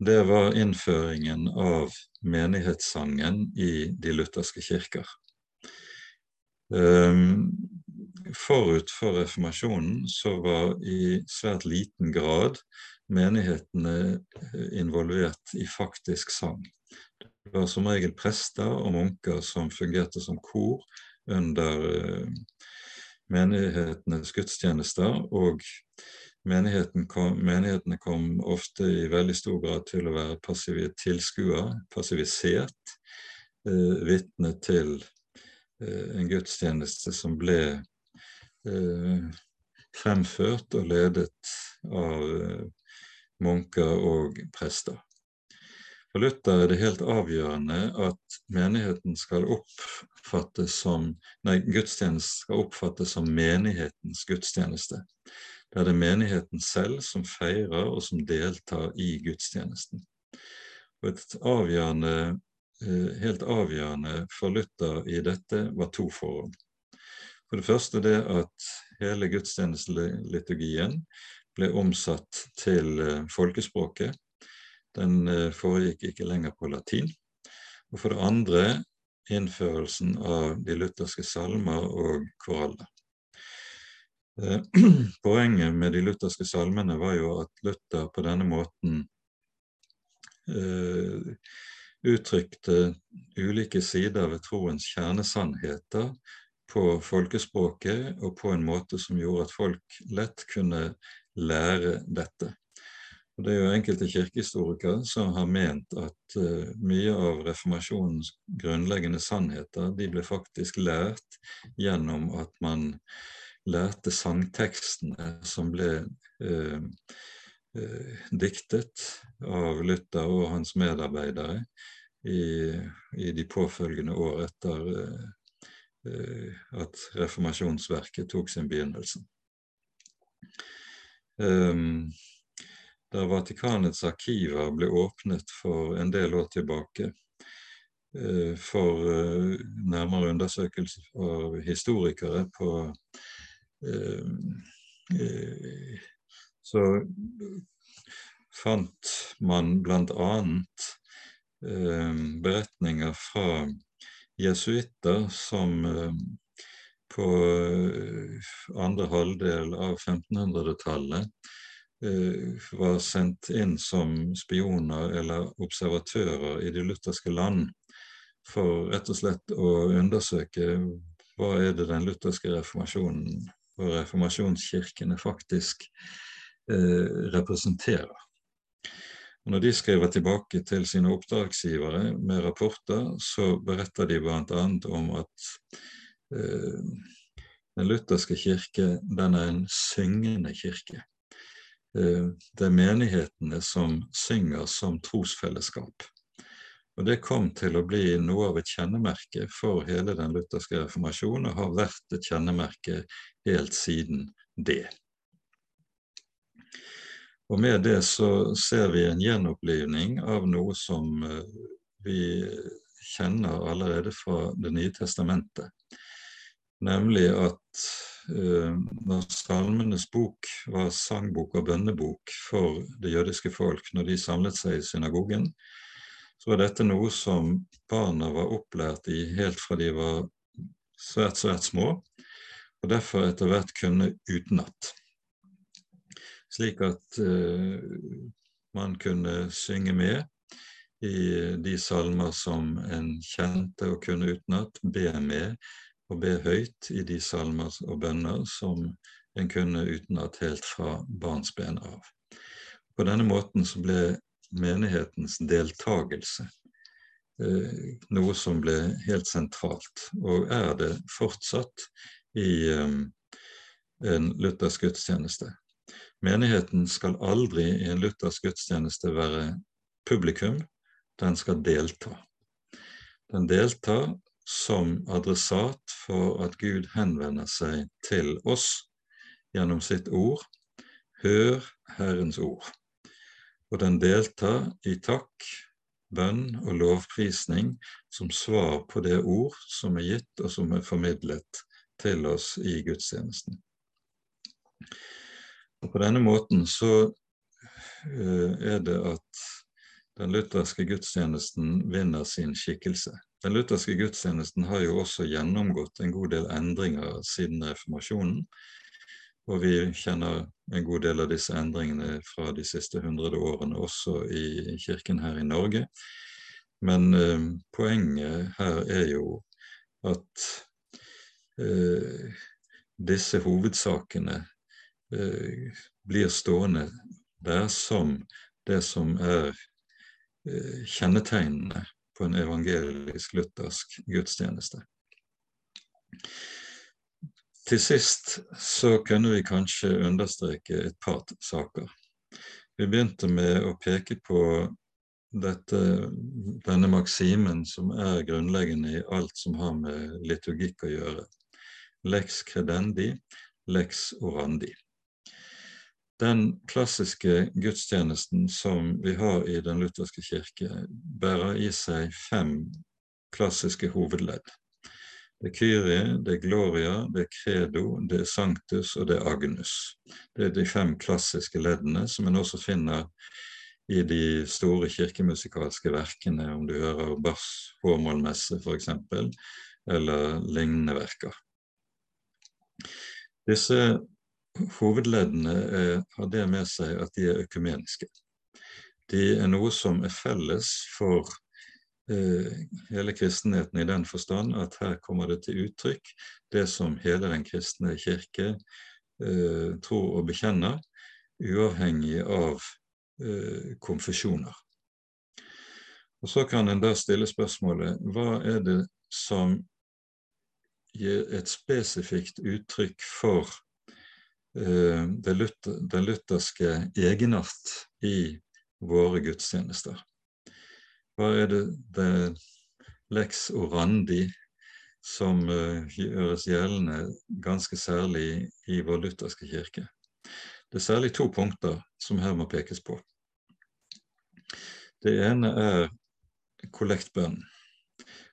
Det var innføringen av menighetssangen i de lutherske kirker. Ehm, forut for reformasjonen så var i svært liten grad menighetene eh, involvert i faktisk sang. Det var som regel prester og munker som fungerte som kor under eh, menighetenes gudstjenester, og menigheten kom, menighetene kom ofte i veldig stor grad til å være passive tilskuere, passivisert, eh, vitne til eh, en gudstjeneste som ble fremført og ledet av eh, munker og prester. For Luther er det helt avgjørende at menigheten skal oppfattes som nei, gudstjenesten skal oppfattes som menighetens gudstjeneste. Det er menigheten selv som feirer og som deltar i gudstjenesten. Og et avgjørende, eh, helt avgjørende for Luther i dette var to forhold. For det første det at hele gudstjenesteliturgien ble omsatt til eh, folkespråket den eh, foregikk ikke lenger på latin. Og for det andre innførelsen av de lutherske salmer og koraller. Eh, poenget med de lutherske salmene var jo at Luther på denne måten eh, uttrykte ulike sider ved troens kjernesannheter på folkespråket og på en måte som gjorde at folk lett kunne lære dette. Og Det er jo enkelte kirkehistorikere som har ment at uh, mye av reformasjonens grunnleggende sannheter de ble faktisk lært gjennom at man lærte sangtekstene som ble uh, diktet av Luther og hans medarbeidere i, i de påfølgende år etter at reformasjonsverket tok sin begynnelse. Um, da Vatikanets arkiver ble åpnet for en del år tilbake eh, for eh, nærmere undersøkelse av historikere på eh, Så fant man blant annet beretninger fra jesuitter som på andre halvdel av 1500-tallet Eh, var sendt inn som spioner eller observatører i de lutherske land for rett og slett å undersøke hva er det den lutherske reformasjonen og reformasjonskirkene faktisk eh, representerer. Og når de skriver tilbake til sine oppdragsgivere med rapporter, så beretter de bl.a. om at eh, den lutherske kirke den er en syngende kirke. Eh, det er menighetene som synger som trosfellesskap. Og Det kom til å bli noe av et kjennemerke for hele den lutherske reformasjonen, og har vært et kjennemerke helt siden det. Og Med det så ser vi en gjenopplivning av noe som eh, vi kjenner allerede fra Det nye testamentet. Nemlig at uh, når Salmenes bok var sangbok og bønnebok for det jødiske folk når de samlet seg i synagogen, så var dette noe som barna var opplært i helt fra de var svært, svært små, og derfor etter hvert kunne utenat. Slik at uh, man kunne synge med i de salmer som en kjente og kunne utenat, be med og be høyt i de salmer og bønner som en kunne utenat helt fra barnsben av. På denne måten så ble menighetens deltagelse eh, noe som ble helt sentralt, og er det fortsatt i eh, en luthersk gudstjeneste. Menigheten skal aldri i en luthersk gudstjeneste være publikum, den skal delta. Den deltar som adressat for at Gud henvender seg til oss gjennom sitt ord. Hør Herrens ord. Og den deltar i takk, bønn og lovprisning som svar på det ord som er gitt og som er formidlet til oss i gudstjenesten. Og På denne måten så uh, er det at den lutherske gudstjenesten vinner sin skikkelse. Den lutherske gudstjenesten har jo også gjennomgått en god del endringer siden reformasjonen. Og vi kjenner en god del av disse endringene fra de siste hundre årene også i kirken her i Norge. Men eh, poenget her er jo at eh, disse hovedsakene eh, blir stående der som det som er Eh, kjennetegnene på en evangelisk-luthersk gudstjeneste. Til sist så kunne vi kanskje understreke et par saker. Vi begynte med å peke på dette, denne maksimen som er grunnleggende i alt som har med liturgikk å gjøre. Lex credendi, lex orandi. Den klassiske gudstjenesten som vi har i Den lutherske kirke, bærer i seg fem klassiske hovedledd. Det er Kyrie, det er Gloria, det er Credo, det er Sanctus og det er Agnus. Det er de fem klassiske leddene som en også finner i de store kirkemusikalske verkene, om du hører Bars Hårmålmesse f.eks., eller lignende verker. Disse hovedleddene er, har det med seg at de er økumeniske. De er noe som er felles for eh, hele kristenheten i den forstand at her kommer det til uttrykk det som hele den kristne kirke eh, tror og bekjenner, uavhengig av eh, konfesjoner. Og Så kan en da stille spørsmålet hva er det som gir et spesifikt uttrykk for Eh, den lutherske egenart i våre gudstjenester. Hva er det, det lex orandi som uh, gjøres gjeldende ganske særlig i vår lutherske kirke? Det er særlig to punkter som her må pekes på. Det ene er kollektbønnen.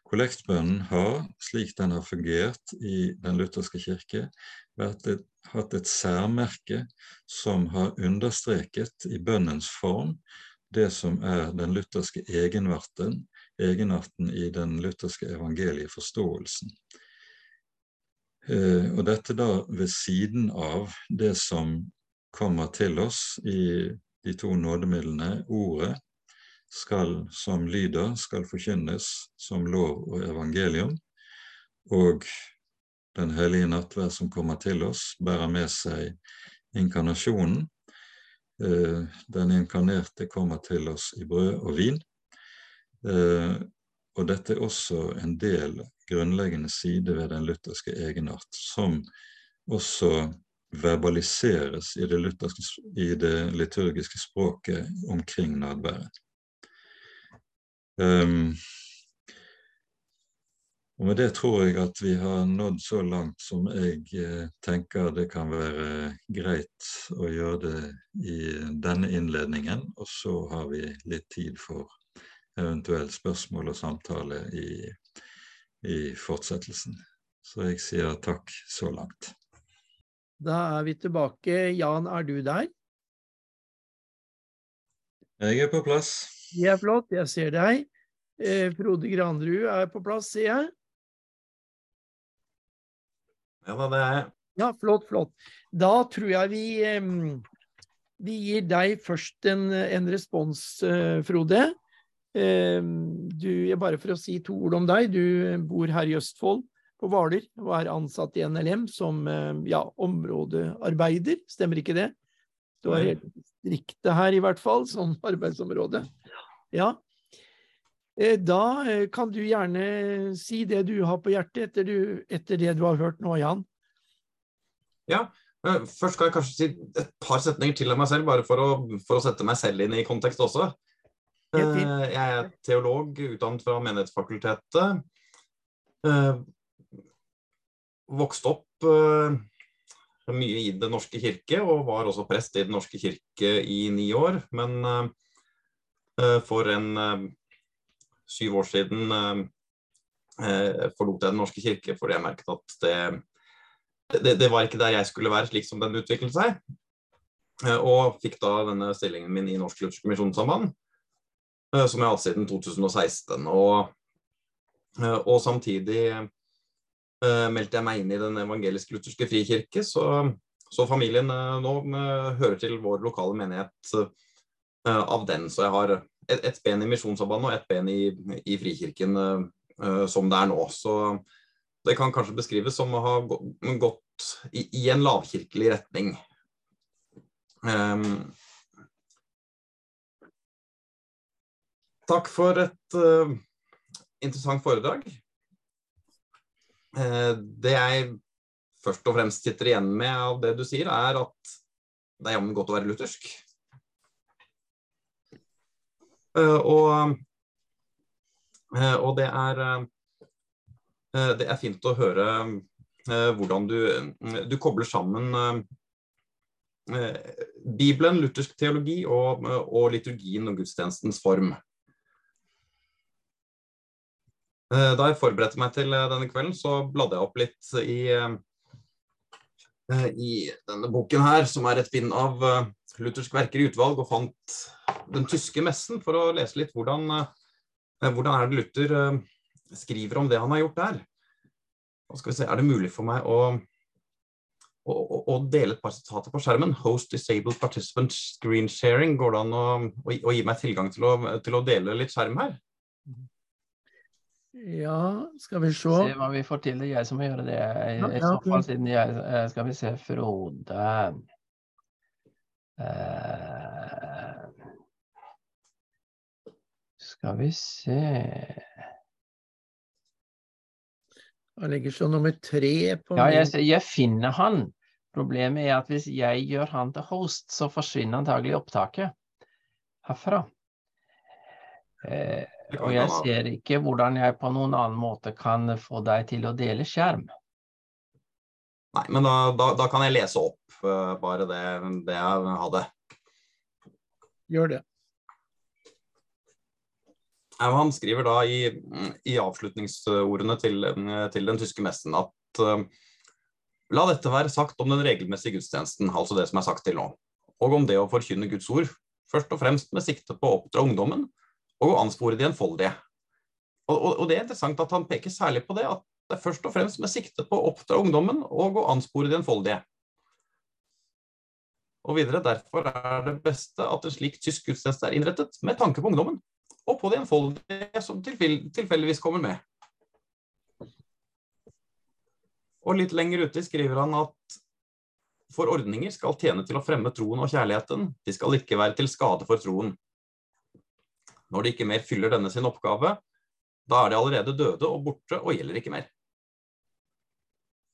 Kollektbønnen har, slik den har fungert i Den lutherske kirke, vært et, hatt et særmerke som har understreket i bønnens form det som er den lutherske egenarten, egenarten i den lutherske evangelieforståelsen. Eh, og dette da ved siden av det som kommer til oss i de to nådemidlene, ordet skal, som lyder, skal forkynnes som lov og evangelium. Og Den hellige nattverd som kommer til oss, bærer med seg inkarnasjonen. Eh, den inkarnerte kommer til oss i brød og vin. Eh, og dette er også en del grunnleggende side ved den lutherske egenart, som også verbaliseres i det, i det liturgiske språket omkring nadværet. Um, og med det tror jeg at vi har nådd så langt som jeg eh, tenker det kan være greit å gjøre det i denne innledningen. Og så har vi litt tid for eventuelt spørsmål og samtale i, i fortsettelsen. Så jeg sier takk så langt. Da er vi tilbake. Jan, er du der? Jeg er på plass. Det er flott, jeg ser deg. Eh, Frode Granrud er på plass, sier jeg. Ja da, det er jeg. Ja, flott, flott. Da tror jeg vi, vi gir deg først en, en respons, eh, Frode. Du, bare for å si to ord om deg. Du bor her i Østfold, på Hvaler, og er ansatt i NLM som ja, områdearbeider. Stemmer ikke det? Du har helt distriktet her, i hvert fall, som arbeidsområde. Ja. Eh, da eh, kan du gjerne si det du har på hjertet etter, du, etter det du har hørt nå, Jan. Ja, eh, først skal jeg kanskje si et par setninger til av meg selv, bare for å, for å sette meg selv inn i kontekst også. Jeg er teolog, utdannet fra Menighetsfakultetet. Vokste opp mye i Den norske kirke, og var også prest i Den norske kirke i ni år. Men for en syv år siden eh, forlot jeg Den norske kirke fordi jeg merket at det, det, det, var ikke der jeg skulle være, slik som den utviklet seg. Eh, og fikk da denne stillingen min i Norsk Luthersk Misjonssamband, eh, som jeg har hatt siden 2016. Og, eh, og samtidig eh, meldte jeg meg inn i Den evangelisk-lutherske frikirke, så, så familien eh, nå hører til vår lokale menighet av den. Så jeg har et, et ben i Misjonssambandet og et ben i, i Frikirken uh, som det er nå. Så det kan kanskje beskrives som å ha gått i, i en lavkirkelig retning. Um, takk for et uh, interessant foredrag. Uh, det jeg først og fremst sitter igjen med av det du sier, er at det er jammen godt å være luthersk. Eh, og, eh, og det er eh, det er fint å høre hvordan du, du kobler sammen Bibelen, luthersk teologi og, og liturgien og gudstjenestens form. Da jeg forberedte meg til denne kvelden, så bladde jeg opp litt i, i denne boken her, som er et bind av luthersk verker i utvalg, og fant den tyske messen for å lese litt hvordan, eh, hvordan er det Luther eh, skriver om det han har gjort der. Og skal vi se, Er det mulig for meg å, å, å dele et par sitater på skjermen? Host disabled participant screen sharing. Går det an å, å gi meg tilgang til å, til å, dele litt skjerm her? Ja, skal vi se. Se hva vi får til. Det er jeg som må gjøre det. I, ja, i så fall siden jeg eh, Skal vi se, Frode uh, skal vi se Han ligger så nummer tre på Ja, jeg, jeg, finner han. Problemet er at hvis jeg gjør han til host, så forsvinner antagelig opptaket herfra. Eh, og jeg ser ikke hvordan jeg på noen annen måte kan få deg til å dele skjerm. Nei, men da, da, da kan jeg lese opp uh, bare det, det jeg hadde. Gjør det. Han skriver da i, i avslutningsordene til, til, den tyske messen at uh, La dette være sagt om den regelmessige gudstjenesten, altså det som er sagt til nå, og om det å forkynne Guds ord, først og fremst med sikte på å oppdra ungdommen og anspore de enfoldige. Og, og, og, det er interessant at han peker særlig på det, at det er først og fremst med sikte på å oppdra ungdommen og å anspore de enfoldige. Og videre, derfor er det beste at en slik tysk gudstjeneste er innrettet med tanke på ungdommen, og på de enfoldige som tilfeldigvis kommer med. Og litt lenger ute skriver han at for ordninger skal tjene til å fremme troen og kjærligheten, de skal ikke være til skade for troen. Når de ikke mer fyller denne sin oppgave, da er de allerede døde og borte og gjelder ikke mer.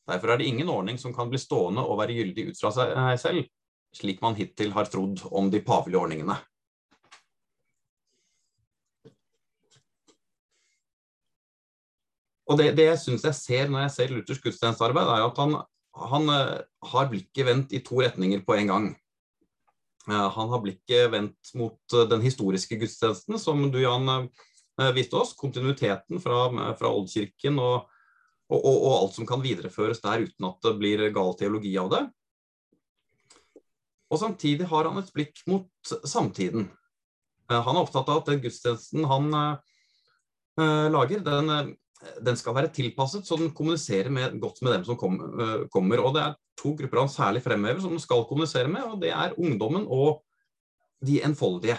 Derfor er det ingen ordning som kan bli stående og være gyldig ut fra seg selv, slik man hittil har trodd om de pavelige ordningene. og det, det jeg syns jeg ser når jeg ser Luthers gudstjenestearbeid, er at han, han uh, har blikket vendt i to retninger på en gang. Uh, han har blikket vendt mot uh, den historiske gudstjenesten, som du, Jan, viste oss. Kontinuiteten fra, fra Oldkirken og, og, og, og, alt som kan videreføres der uten at det blir gal teologi av det. Og samtidig har han et blikk mot samtiden. Han er opptatt av at den gudstjenesten han lager, den den skal være tilpasset så den kommuniserer med, godt med dem som kom, uh, kommer. Og Det er to grupper han særlig fremhever som den skal kommunisere med, og det er ungdommen og de enfoldige.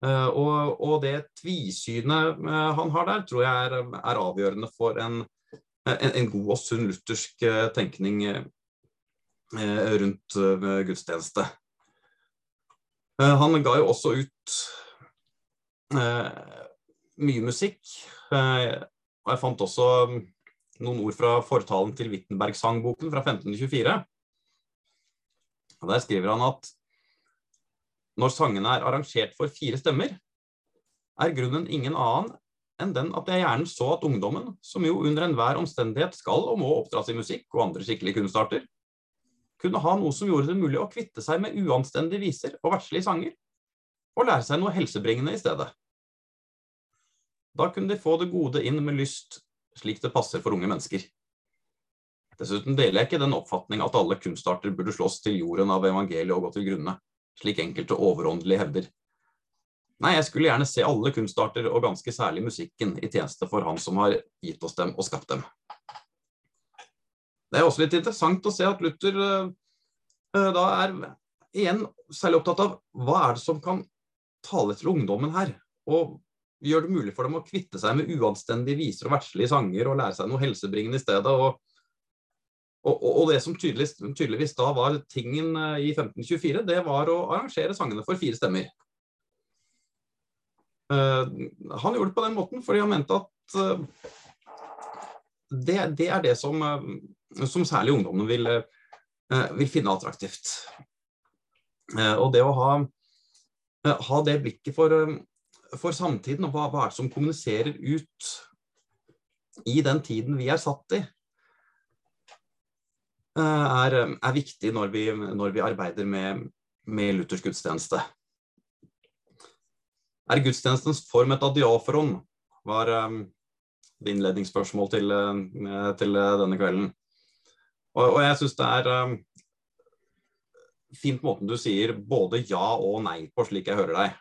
Uh, og, og, det tvisynet uh, han har der, tror jeg er, er avgjørende for en, en, en, god og sunn luthersk tenkning rundt gudstjeneste. han ga jo også ut mye musikk. Eh, og jeg fant også mm, noen ord fra fortalen til Wittenberg-sangboken fra 1524. Og Der skriver han at når sangene er arrangert for fire stemmer, er grunnen ingen annen enn den at jeg gjerne så at ungdommen, som jo under enhver omstendighet skal og må oppdras i musikk og andre skikkelige kunstarter, kunne ha noe som gjorde det mulig å kvitte seg med uanstendige viser og verdslige sanger, og lære seg noe helsebringende i stedet. Da kunne de få det gode inn med lyst, slik det passer for unge mennesker. Dessuten deler jeg ikke den oppfatning at alle kunstarter burde slåss til jorden av evangeliet og gå til grunne, slik enkelte overåndelige hevder. Nei, jeg skulle gjerne se alle kunstarter, og ganske særlig musikken, i tjeneste for Han som har gitt oss dem og skapt dem. Det er også litt interessant å se at Luther uh, da er igjen særlig opptatt av hva er det som kan tale til ungdommen her, og gjør det mulig for dem å kvitte seg med uanstendige viser og verdslige sanger og lære seg noe helsebringende i stedet. Og, og, og det som tydeligvis, tydeligvis, da var tingen eh, i 1524, det var å arrangere sangene for fire stemmer. Uh, han gjorde det på den måten fordi han mente at uh, det, det, er det som, uh, som særlig ungdommen vil, vil finne attraktivt. og det å ha, ha det blikket for for samtiden, og hva, hva er det som kommuniserer ut i den tiden vi er satt i, eh, er, er viktig når vi, når vi, arbeider med, med Luthers gudstjeneste. Er gudstjenestens form et adiaforon? var um, det innledningsspørsmål til, uh, til denne kvelden. Og, og jeg syns det er um, fint måten du sier både ja og nei på, slik jeg hører deg.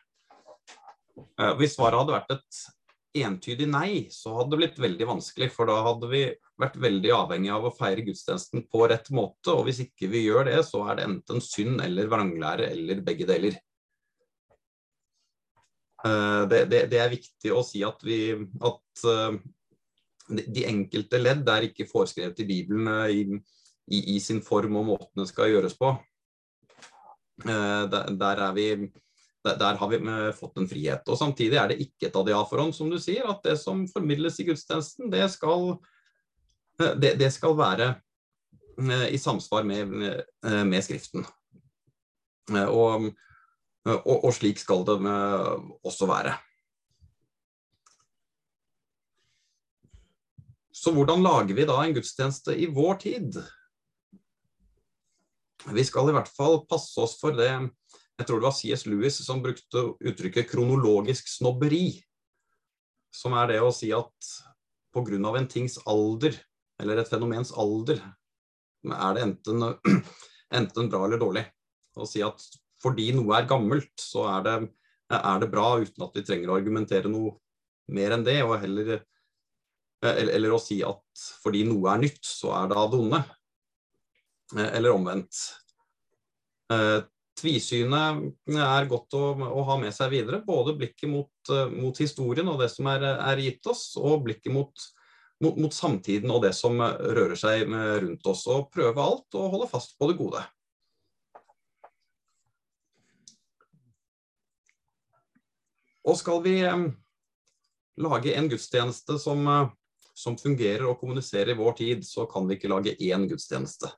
Eh, hvis svaret hadde vært et entydig nei, så hadde det blitt veldig vanskelig. For da hadde vi vært veldig avhengig av å feire gudstjenesten på rett måte. Og hvis ikke vi gjør det, så er det enten synd eller vranglære eller begge deler. Eh, det, det, det er viktig å si at, vi, at eh, de enkelte ledd er ikke foreskrevet i Bibelen i, i, i sin form og måten det skal gjøres på. Der, der er vi der, har vi eh, fått en frihet. Og Samtidig er det ikke et adiaforhånd, som du sier. At det som formidles i gudstjenesten, det skal, eh, det, det skal være eh, i samsvar med, med Skriften. Og, og, og, slik skal det også være. Så hvordan lager vi da en gudstjeneste i vår tid? Vi skal i hvert fall passe oss for det jeg tror det var C.S. Lewis som brukte uttrykket 'kronologisk snobberi'. Som er det å si at pga. en tings alder, eller et fenomens alder, er det enten, enten bra eller dårlig. Å si at fordi noe er gammelt, så er det, er det bra uten at vi trenger å argumentere noe mer enn det. heller eller, eller, å si at fordi noe er nytt, så er det av det onde. Eller omvendt. Eh, Tvisynet er godt å, å, ha med seg videre. Både blikket mot, uh, mot historien og det som er, er, gitt oss, og blikket mot, mot, mot, samtiden og det som rører seg rundt oss. Og prøve alt og holde fast på det gode. Og skal vi lage en gudstjeneste som, som fungerer og kommuniserer i vår tid, så kan vi ikke lage én gudstjeneste.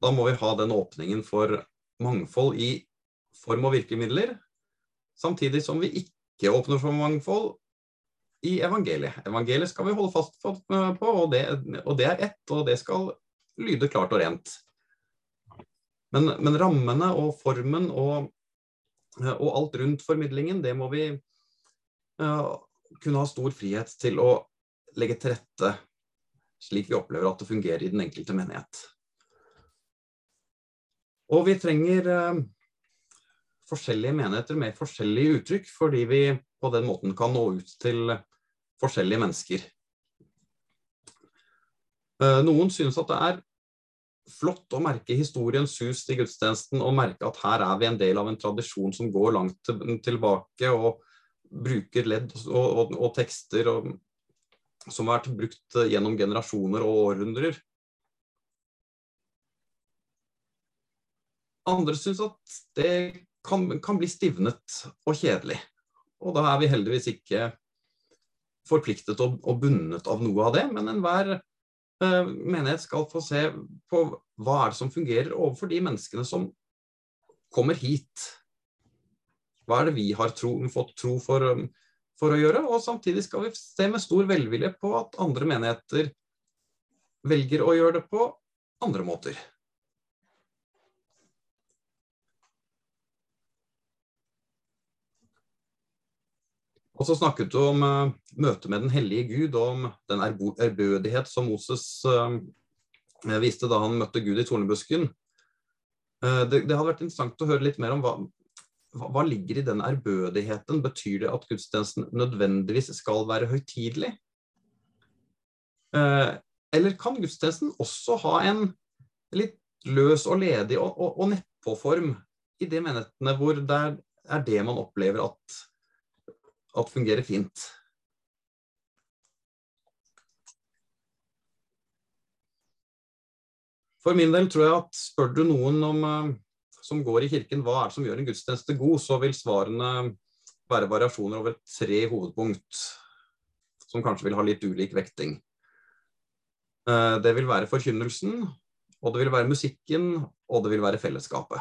Da må vi ha den åpningen for mangfold i form og virkemidler, samtidig som vi ikke åpner for mangfold i evangeliet. Evangeliet skal vi holde fast på, og det, og det er ett, og det skal lyde klart og rent. Men, men rammene og formen og, og, alt rundt formidlingen, det må vi uh, kunne ha stor frihet til å legge til rette slik vi opplever at det fungerer i den enkelte menighet. Og vi trenger uh, forskjellige menigheter med forskjellige uttrykk, fordi vi på den måten kan nå ut til forskjellige mennesker. Uh, noen synes at det er flott å merke historiens hus til gudstjenesten og merke at her er vi en del av en tradisjon som går langt tilbake, og bruker ledd og, og, og tekster og, som har vært brukt gjennom generasjoner og århundrer. Andre syns at det kan, kan, bli stivnet og kjedelig. Og da er vi heldigvis ikke forpliktet og, og bundet av noe av det, men enhver Eh, menighet skal få se på hva er det som fungerer overfor de menneskene som kommer hit. Hva er det vi har tro, fått tro for, um, for, å gjøre? Og samtidig skal vi se med stor velvilje på at andre menigheter velger å gjøre det på andre måter. Og så snakket du om uh, møtet med den hellige Gud, og om den ærbødighet som Moses uh, viste da han møtte Gud i tornebusken. Uh, det, det, hadde vært interessant å høre litt mer om hva, hva, ligger i den ærbødigheten. Betyr det at gudstjenesten nødvendigvis skal være høytidelig? eller kan gudstjenesten også ha en litt løs og ledig og, og, og nedpå-form i de menighetene hvor det er det man opplever at at fungerer fint. For min del tror jeg at spør du noen om, eh, som går i kirken hva er det som gjør en gudstjeneste god, så vil svarene være variasjoner over tre hovedpunkt, som kanskje vil ha litt ulik vekting. Eh, det vil være forkynnelsen, og det vil være musikken, og det vil være fellesskapet.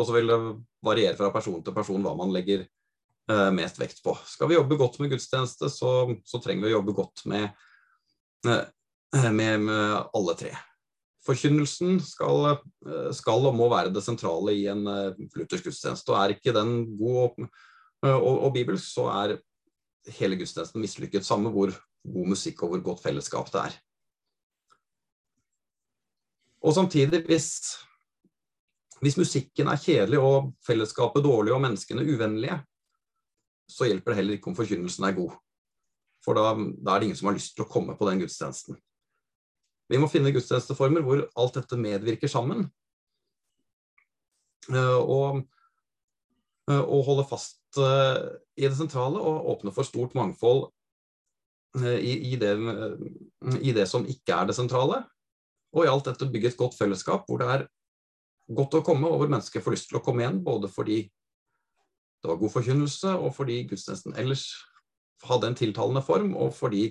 Og så vil det variere fra person til person hva man legger mest vekt på. Skal vi jobbe godt med gudstjeneste, så, så trenger vi å jobbe godt med, eh, med, med alle tre. Forkynnelsen skal, eh, skal, og må være det sentrale i en luthersk gudstjeneste. og Er ikke den god og, og, og bibelsk, så er hele gudstjenesten mislykket. Samme hvor god musikk og hvor godt fellesskap det er. Og samtidig, hvis, hvis musikken er kjedelig og fellesskapet dårlig og menneskene uvennlige, så hjelper det heller ikke om forkynnelsen er god. For da, da, er det ingen som har lyst til å komme på den gudstjenesten. Vi må finne gudstjenesteformer hvor alt dette medvirker sammen. Eh, og, eh, og holde fast eh, i det sentrale og åpne for stort mangfold i, i, det, i det som ikke er det sentrale. Og i alt dette bygge et godt fellesskap hvor det er godt å komme, og hvor mennesker får lyst til å komme igjen. Både fordi det var god forkynnelse, og fordi gudstjenesten ellers hadde en tiltalende form, og fordi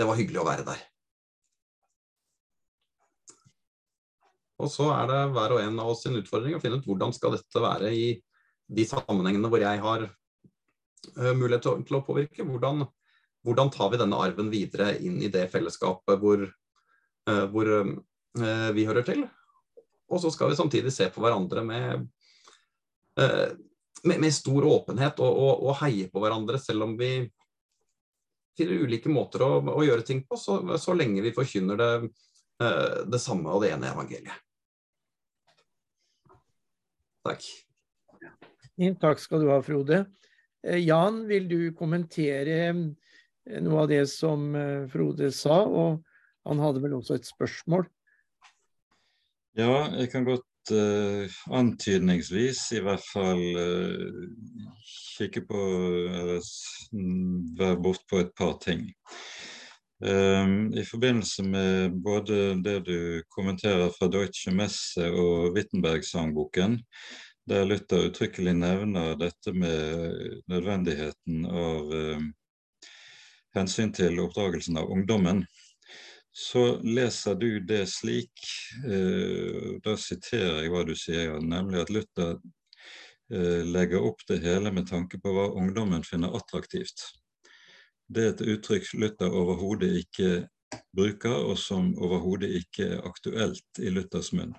det var hyggelig å være der. Og så er det hver og en av oss sin utfordring å finne ut hvordan skal dette være i de sammenhengene hvor jeg har uh, mulighet til, å påvirke. Hvordan, hvordan, tar vi denne arven videre inn i det fellesskapet hvor, uh, hvor uh, vi hører til? Og så skal vi samtidig se på hverandre med med, med stor åpenhet og, og, og, heie på hverandre, selv om vi finner ulike måter å, å gjøre ting på, så, så lenge vi forkynner det, eh, det samme og det ene evangeliet. Takk. Takk skal du ha, Frode. Eh, Jan, vil du kommentere eh, noe av det som Frode sa? Og han hadde vel også et spørsmål? Ja, jeg kan godt uh, antydningsvis i hvert fall uh, kikke på eller være bortpå et par ting. Um, I forbindelse med både det du kommenterer fra Deutsche Messe og Wittenberg-sangboken, der Luther uttrykkelig nevner dette med nødvendigheten av uh, hensyn til oppdragelsen av ungdommen, så leser du det slik, eh, da siterer jeg hva du sier, nemlig at Luther eh, legger opp det hele med tanke på hva ungdommen finner attraktivt. Det er et uttrykk Luther overhodet ikke bruker, og som overhodet ikke er aktuelt i Luthers munn.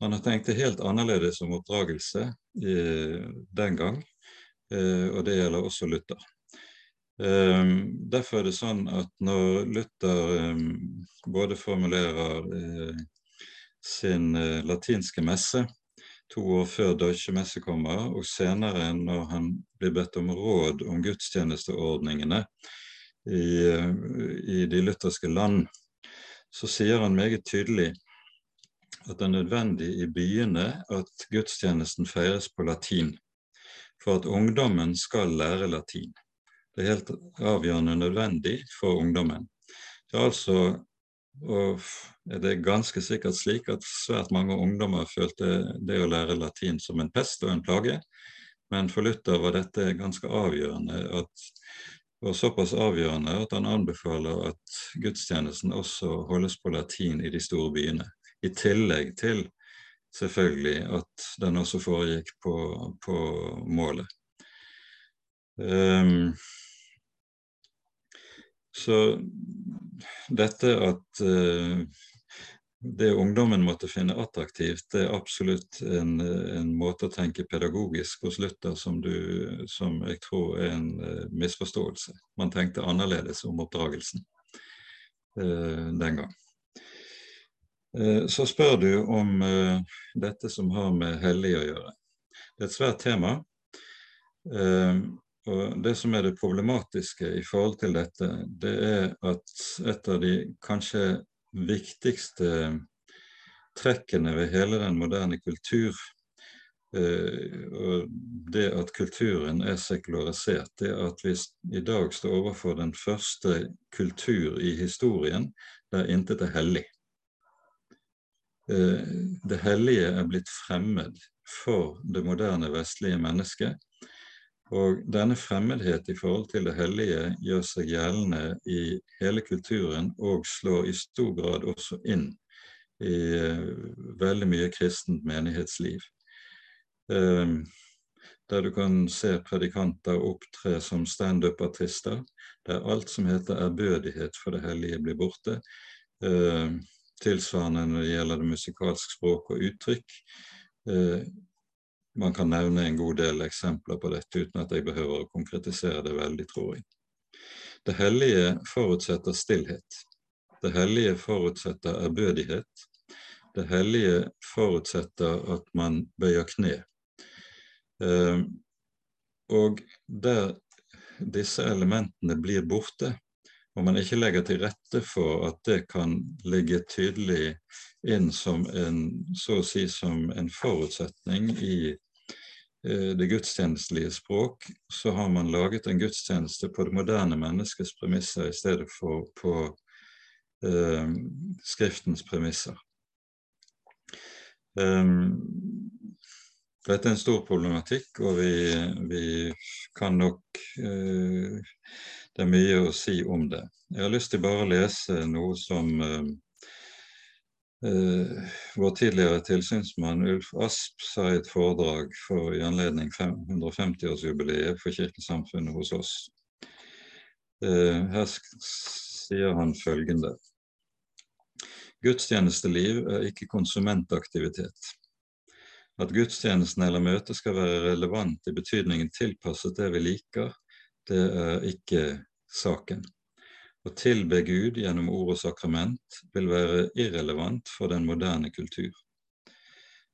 Han har tenkt det helt annerledes om oppdragelse eh, den gang, eh, og det gjelder også Luther. Eh, derfor er det sånn at når Luther eh, både formulerer eh, sin eh, latinske messe to år før Deutsche Messe kommer, og senere når han blir bedt om råd om gudstjenesteordningene i, i de lutherske land, så sier han meget tydelig at det er nødvendig i byene at gudstjenesten feires på latin, for at ungdommen skal lære latin. Det er helt avgjørende nødvendig for ungdommen. Det er altså og er ganske sikkert slik at svært mange ungdommer følte det å lære latin som en pest og en plage, men for Luther var dette ganske avgjørende at, og såpass avgjørende at han anbefaler at gudstjenesten også holdes på latin i de store byene. I tillegg til selvfølgelig at den også foregikk på, på målet. Um, så dette at uh, det ungdommen måtte finne attraktivt, det er absolutt en, en, måte å tenke pedagogisk hos Luther som, som jeg tror er en uh, misforståelse. Man tenkte annerledes om oppdragelsen uh, den gang. Så spør du om dette som har med hellig å gjøre. Det er et svært tema. Eh, og Det som er det problematiske i forhold til dette, det er at et av de kanskje viktigste trekkene ved hele den moderne kultur, og det at kulturen er sekularisert, det at vi i dag står overfor den første kultur i historien der intet er hellig. Eh, det hellige er blitt fremmed for det moderne vestlige mennesket. Og denne fremmedhet i forhold til det hellige gjør seg gjeldende i hele kulturen og slår i stor grad også inn i uh, veldig mye kristent menighetsliv. Uh, der du kan se predikanter opptre som standup-artister, der alt som heter ærbødighet for det hellige, blir borte. Uh, Tilsvarende når det gjelder det musikalske språk og uttrykk. Man kan nevne en god del eksempler på dette uten at jeg behøver å konkretisere det veldig, tror jeg. Det hellige forutsetter stillhet. Det hellige forutsetter ærbødighet. Det hellige forutsetter at man bøyer kne. Eh, og der disse elementene blir borte, og man ikke legger til rette for at det kan ligge tydelig inn som en, så å si som en forutsetning i eh, det gudstjenestelige språk, så har man laget en gudstjeneste på det moderne menneskets premisser i stedet for på eh, Skriftens premisser. Um, dette er en stor problematikk, og vi, vi kan nok eh, det er mye å si om det. Jeg har lyst til bare å lese noe som uh, vår tidligere tilsynsmann Ulf Asp sa i et foredrag for i anledning 150-årsjubileet for kirkesamfunnet hos oss. Uh, her sier han følgende. Gudstjenesteliv er ikke konsumentaktivitet. At gudstjenesten eller møtet skal være relevant i betydningen tilpasset det vi liker, det er ikke saken. Å tilbe Gud gjennom ord og sakrament vil være irrelevant for den moderne kultur.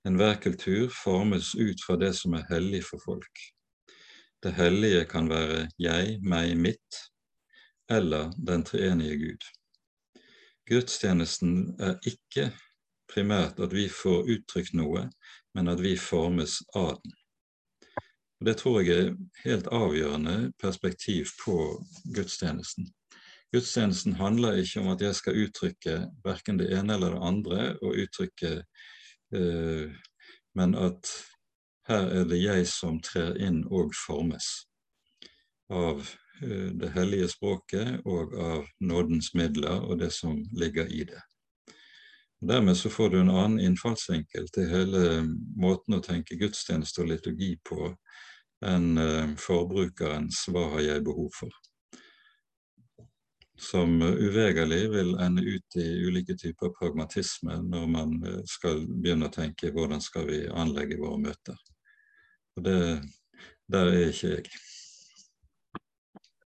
Enhver kultur formes ut fra det som er hellig for folk. Det hellige kan være jeg, meg, mitt, eller den treenige Gud. Gudstjenesten er ikke primært at vi får uttrykt noe, men at vi formes av den. Og Det tror jeg er helt avgjørende perspektiv på gudstjenesten. Gudstjenesten handler ikke om at jeg skal uttrykke verken det ene eller det andre, og uttrykke, eh, men at her er det jeg som trer inn og formes av eh, det hellige språket og av nådens midler og det som ligger i det. Dermed så får du en annen innfallsvinkel til hele måten å tenke gudstjeneste og liturgi på enn eh, forbrukerens 'hva har jeg behov for', som uvegerlig vil ende ut i ulike typer pragmatisme når man eh, skal begynne å tenke hvordan skal vi anlegge våre møter. Og det, Der er ikke jeg.